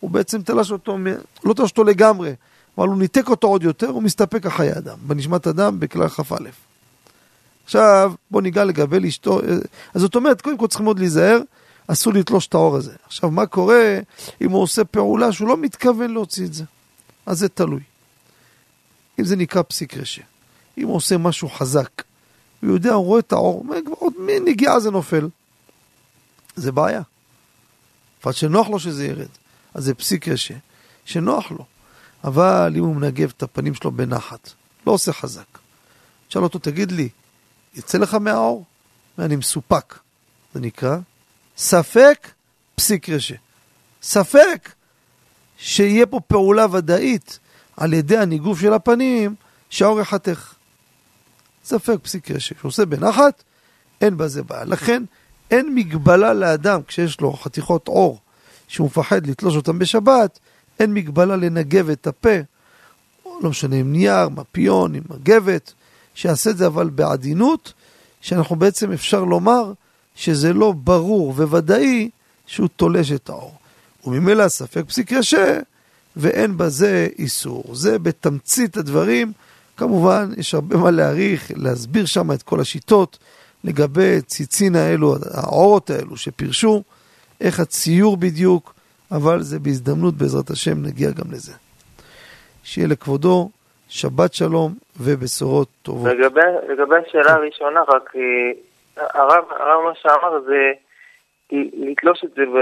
הוא בעצם תלש אותו, לא תלש אותו לגמרי, אבל הוא ניתק אותו עוד יותר, הוא מסתפק החיי אדם, בנשמת אדם בכלל כ"א. עכשיו, בוא ניגע לגבי לאשתו, אז זאת אומרת, קודם כל צריכים מאוד להיזהר, אסור לתלוש את האור הזה. עכשיו, מה קורה אם הוא עושה פעולה שהוא לא מתכוון להוציא את זה? אז זה תלוי. אם זה נקרא פסיק רשע. אם הוא עושה משהו חזק, הוא יודע, הוא רואה את האור, עוד מנגיעה זה נופל. זה בעיה. אבל שנוח לו שזה ירד. אז זה פסיק רשע, שנוח לו. אבל אם הוא מנגב את הפנים שלו בנחת, לא עושה חזק. תשאל אותו, תגיד לי, יצא לך מהאור? ואני מסופק. זה נקרא ספק פסיק רשע. ספק שיהיה פה פעולה ודאית על ידי הניגוף של הפנים שהאור יחתך. ספק פסיק רשע. כשהוא עושה בנחת, אין בזה בעיה. לכן אין מגבלה לאדם כשיש לו חתיכות עור שהוא מפחד לתלוש אותם בשבת, אין מגבלה לנגב את הפה, לא משנה עם נייר, מפיון, עם מגבת, שיעשה את זה אבל בעדינות, שאנחנו בעצם אפשר לומר שזה לא ברור וודאי שהוא תולש את האור. וממילא ספק פסיק ישה, ואין בזה איסור. זה בתמצית הדברים. כמובן, יש הרבה מה להעריך, להסביר שם את כל השיטות לגבי ציצין האלו, האורות האלו שפירשו, איך הציור בדיוק, אבל זה בהזדמנות, בעזרת השם, נגיע גם לזה. שיהיה לכבודו שבת שלום ובשורות טובות. לגבי, לגבי השאלה הראשונה, רק אה, הרב, הרב מה שאמר זה לתלוש את זה ב,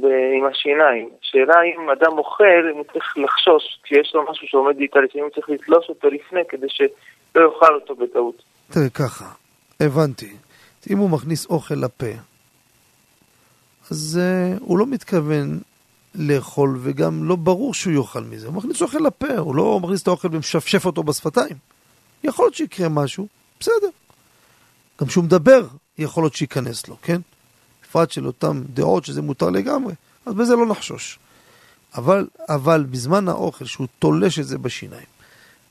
ב, עם השיניים. שאלה אם אדם אוכל, אם הוא צריך לחשוש, כשיש לו משהו שעומד להתעלש, אם הוא צריך לתלוש אותו לפני כדי שלא יאכל אותו בטעות. תראה, ככה, הבנתי. אם הוא מכניס אוכל לפה, אז uh, הוא לא מתכוון לאכול, וגם לא ברור שהוא יאכל מזה. הוא מכניס אוכל לפה, הוא לא מכניס את האוכל ומשפשף אותו בשפתיים. יכול להיות שיקרה משהו, בסדר. גם כשהוא מדבר, יכול להיות שייכנס לו, כן? בפרט של אותן דעות שזה מותר לגמרי, אז בזה לא נחשוש. אבל, אבל בזמן האוכל, שהוא תולש את זה בשיניים,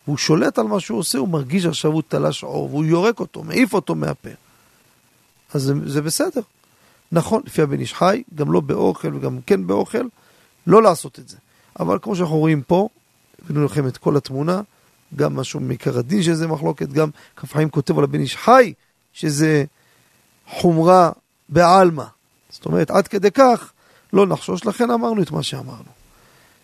והוא שולט על מה שהוא עושה, הוא מרגיש עכשיו הוא תלש עור, והוא יורק אותו, מעיף אותו מהפה. אז זה, זה בסדר. נכון, לפי הבן איש חי, גם לא באוכל וגם כן באוכל, לא לעשות את זה. אבל כמו שאנחנו רואים פה, הבאנו לכם את כל התמונה, גם משהו מעיקר הדין שזה מחלוקת, גם חיים כותב על הבן איש חי, שזה חומרה בעלמא. זאת אומרת, עד כדי כך לא נחשוש, לכן אמרנו את מה שאמרנו.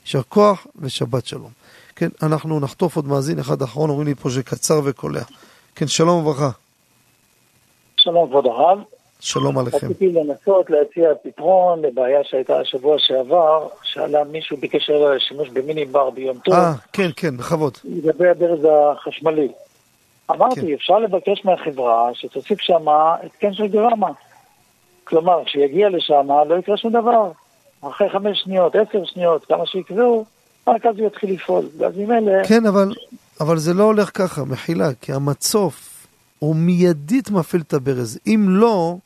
יישר כוח ושבת שלום. כן, אנחנו נחטוף עוד מאזין אחד אחרון, אומרים לי פה שקצר וקולע. כן, שלום וברכה. שלום כבוד הרב. שלום עליכם. רציתי לנסות להציע פתרון לבעיה שהייתה השבוע שעבר, שעלה מישהו בקשר לשימוש במיני בר ביום טוב. אה, כן, כן, בכבוד. לגבי הברז החשמלי. אמרתי, כן. אפשר לבקש מהחברה שתוסיף שם התקן של גרמה. כלומר, כשיגיע לשם לא יקרה שום דבר. אחרי חמש שניות, עשר שניות, כמה שיקראו, רק אז הוא יתחיל לפעול. ואז ממילא... כן, אבל, אבל זה לא הולך ככה, מחילה, כי המצוף הוא מיידית מפעיל את הברז. אם לא,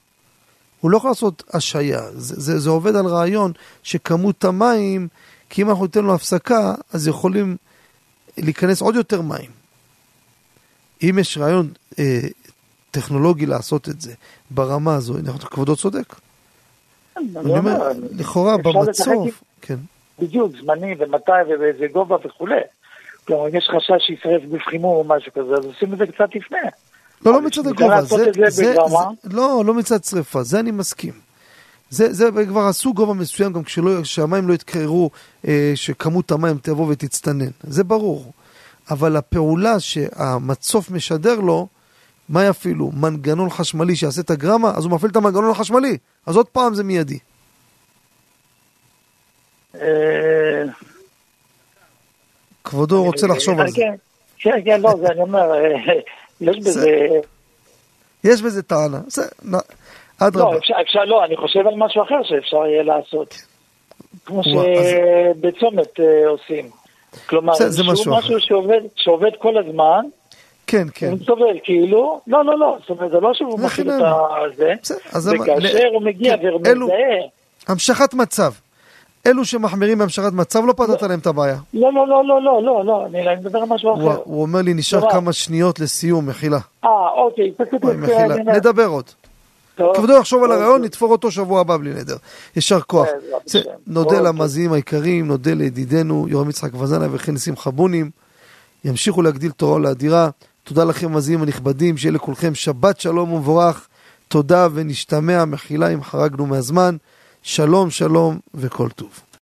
הוא לא יכול לעשות השעיה. זה, זה, זה עובד על רעיון שכמות המים, כי אם אנחנו ניתן לו הפסקה, אז יכולים להיכנס עוד יותר מים. אם יש רעיון אה, טכנולוגי לעשות את זה ברמה הזו, כבודו צודק. אני אומר, לכאורה במצוף, כן. בדיוק, זמני ומתי ובאיזה גובה וכולי. כלומר, אם יש חשש שישרף גוף חימום או משהו כזה, אז עושים את זה קצת לפני. לא, לא מצד הגובה, זה, זה, זה, לא, לא מצד שרפה, זה אני מסכים. זה, זה כבר עשו גובה מסוים גם כשהמים לא יתקררו, אה, שכמות המים תבוא ותצטנן, זה ברור. אבל הפעולה שהמצוף משדר לו, מה יפעילו? מנגנון חשמלי שיעשה את הגרמה? אז הוא מפעיל את המנגנון החשמלי. אז עוד פעם זה מיידי. אה, כבודו רוצה לחשוב על זה. כן, כן, כן, לא, זה אני אומר, אה, יש בזה... יש בזה טענה. אדרבה. לא, לא, אני חושב על משהו אחר שאפשר יהיה לעשות. כמו שבצומת אה, עושים. כלומר, זה משהו. שעובד כל הזמן, כן, כן. הוא סובל, כאילו, לא, לא, לא, זאת אומרת, זה לא שהוא מכיל את זה, וכאשר הוא מגיע כן, ומזדהה... המשכת מצב. אלו שמחמירים בהמשכת מצב, לא פתרת להם את הבעיה. לא, לא, לא, לא, לא, לא, לא, אני מדבר על משהו אחר. הוא אומר לי, נשאר כמה שניות לסיום, מחילה. אה, אוקיי, פשוט... נדבר עוד. כבודו יחשוב על הרעיון, נתפור אותו שבוע הבא בלי נדר. יישר כוח. נודה למאזינים היקרים, נודה לידידנו יורם יצחק וזנה וכן שמחה בונים. ימשיכו להגדיל תורה ולאדירה. תודה לכם מאזינים הנכבדים, שיהיה לכולכם שבת שלום ומבורך. תודה ונשתמע, מחילה אם חרגנו מהזמן. שלום שלום וכל טוב.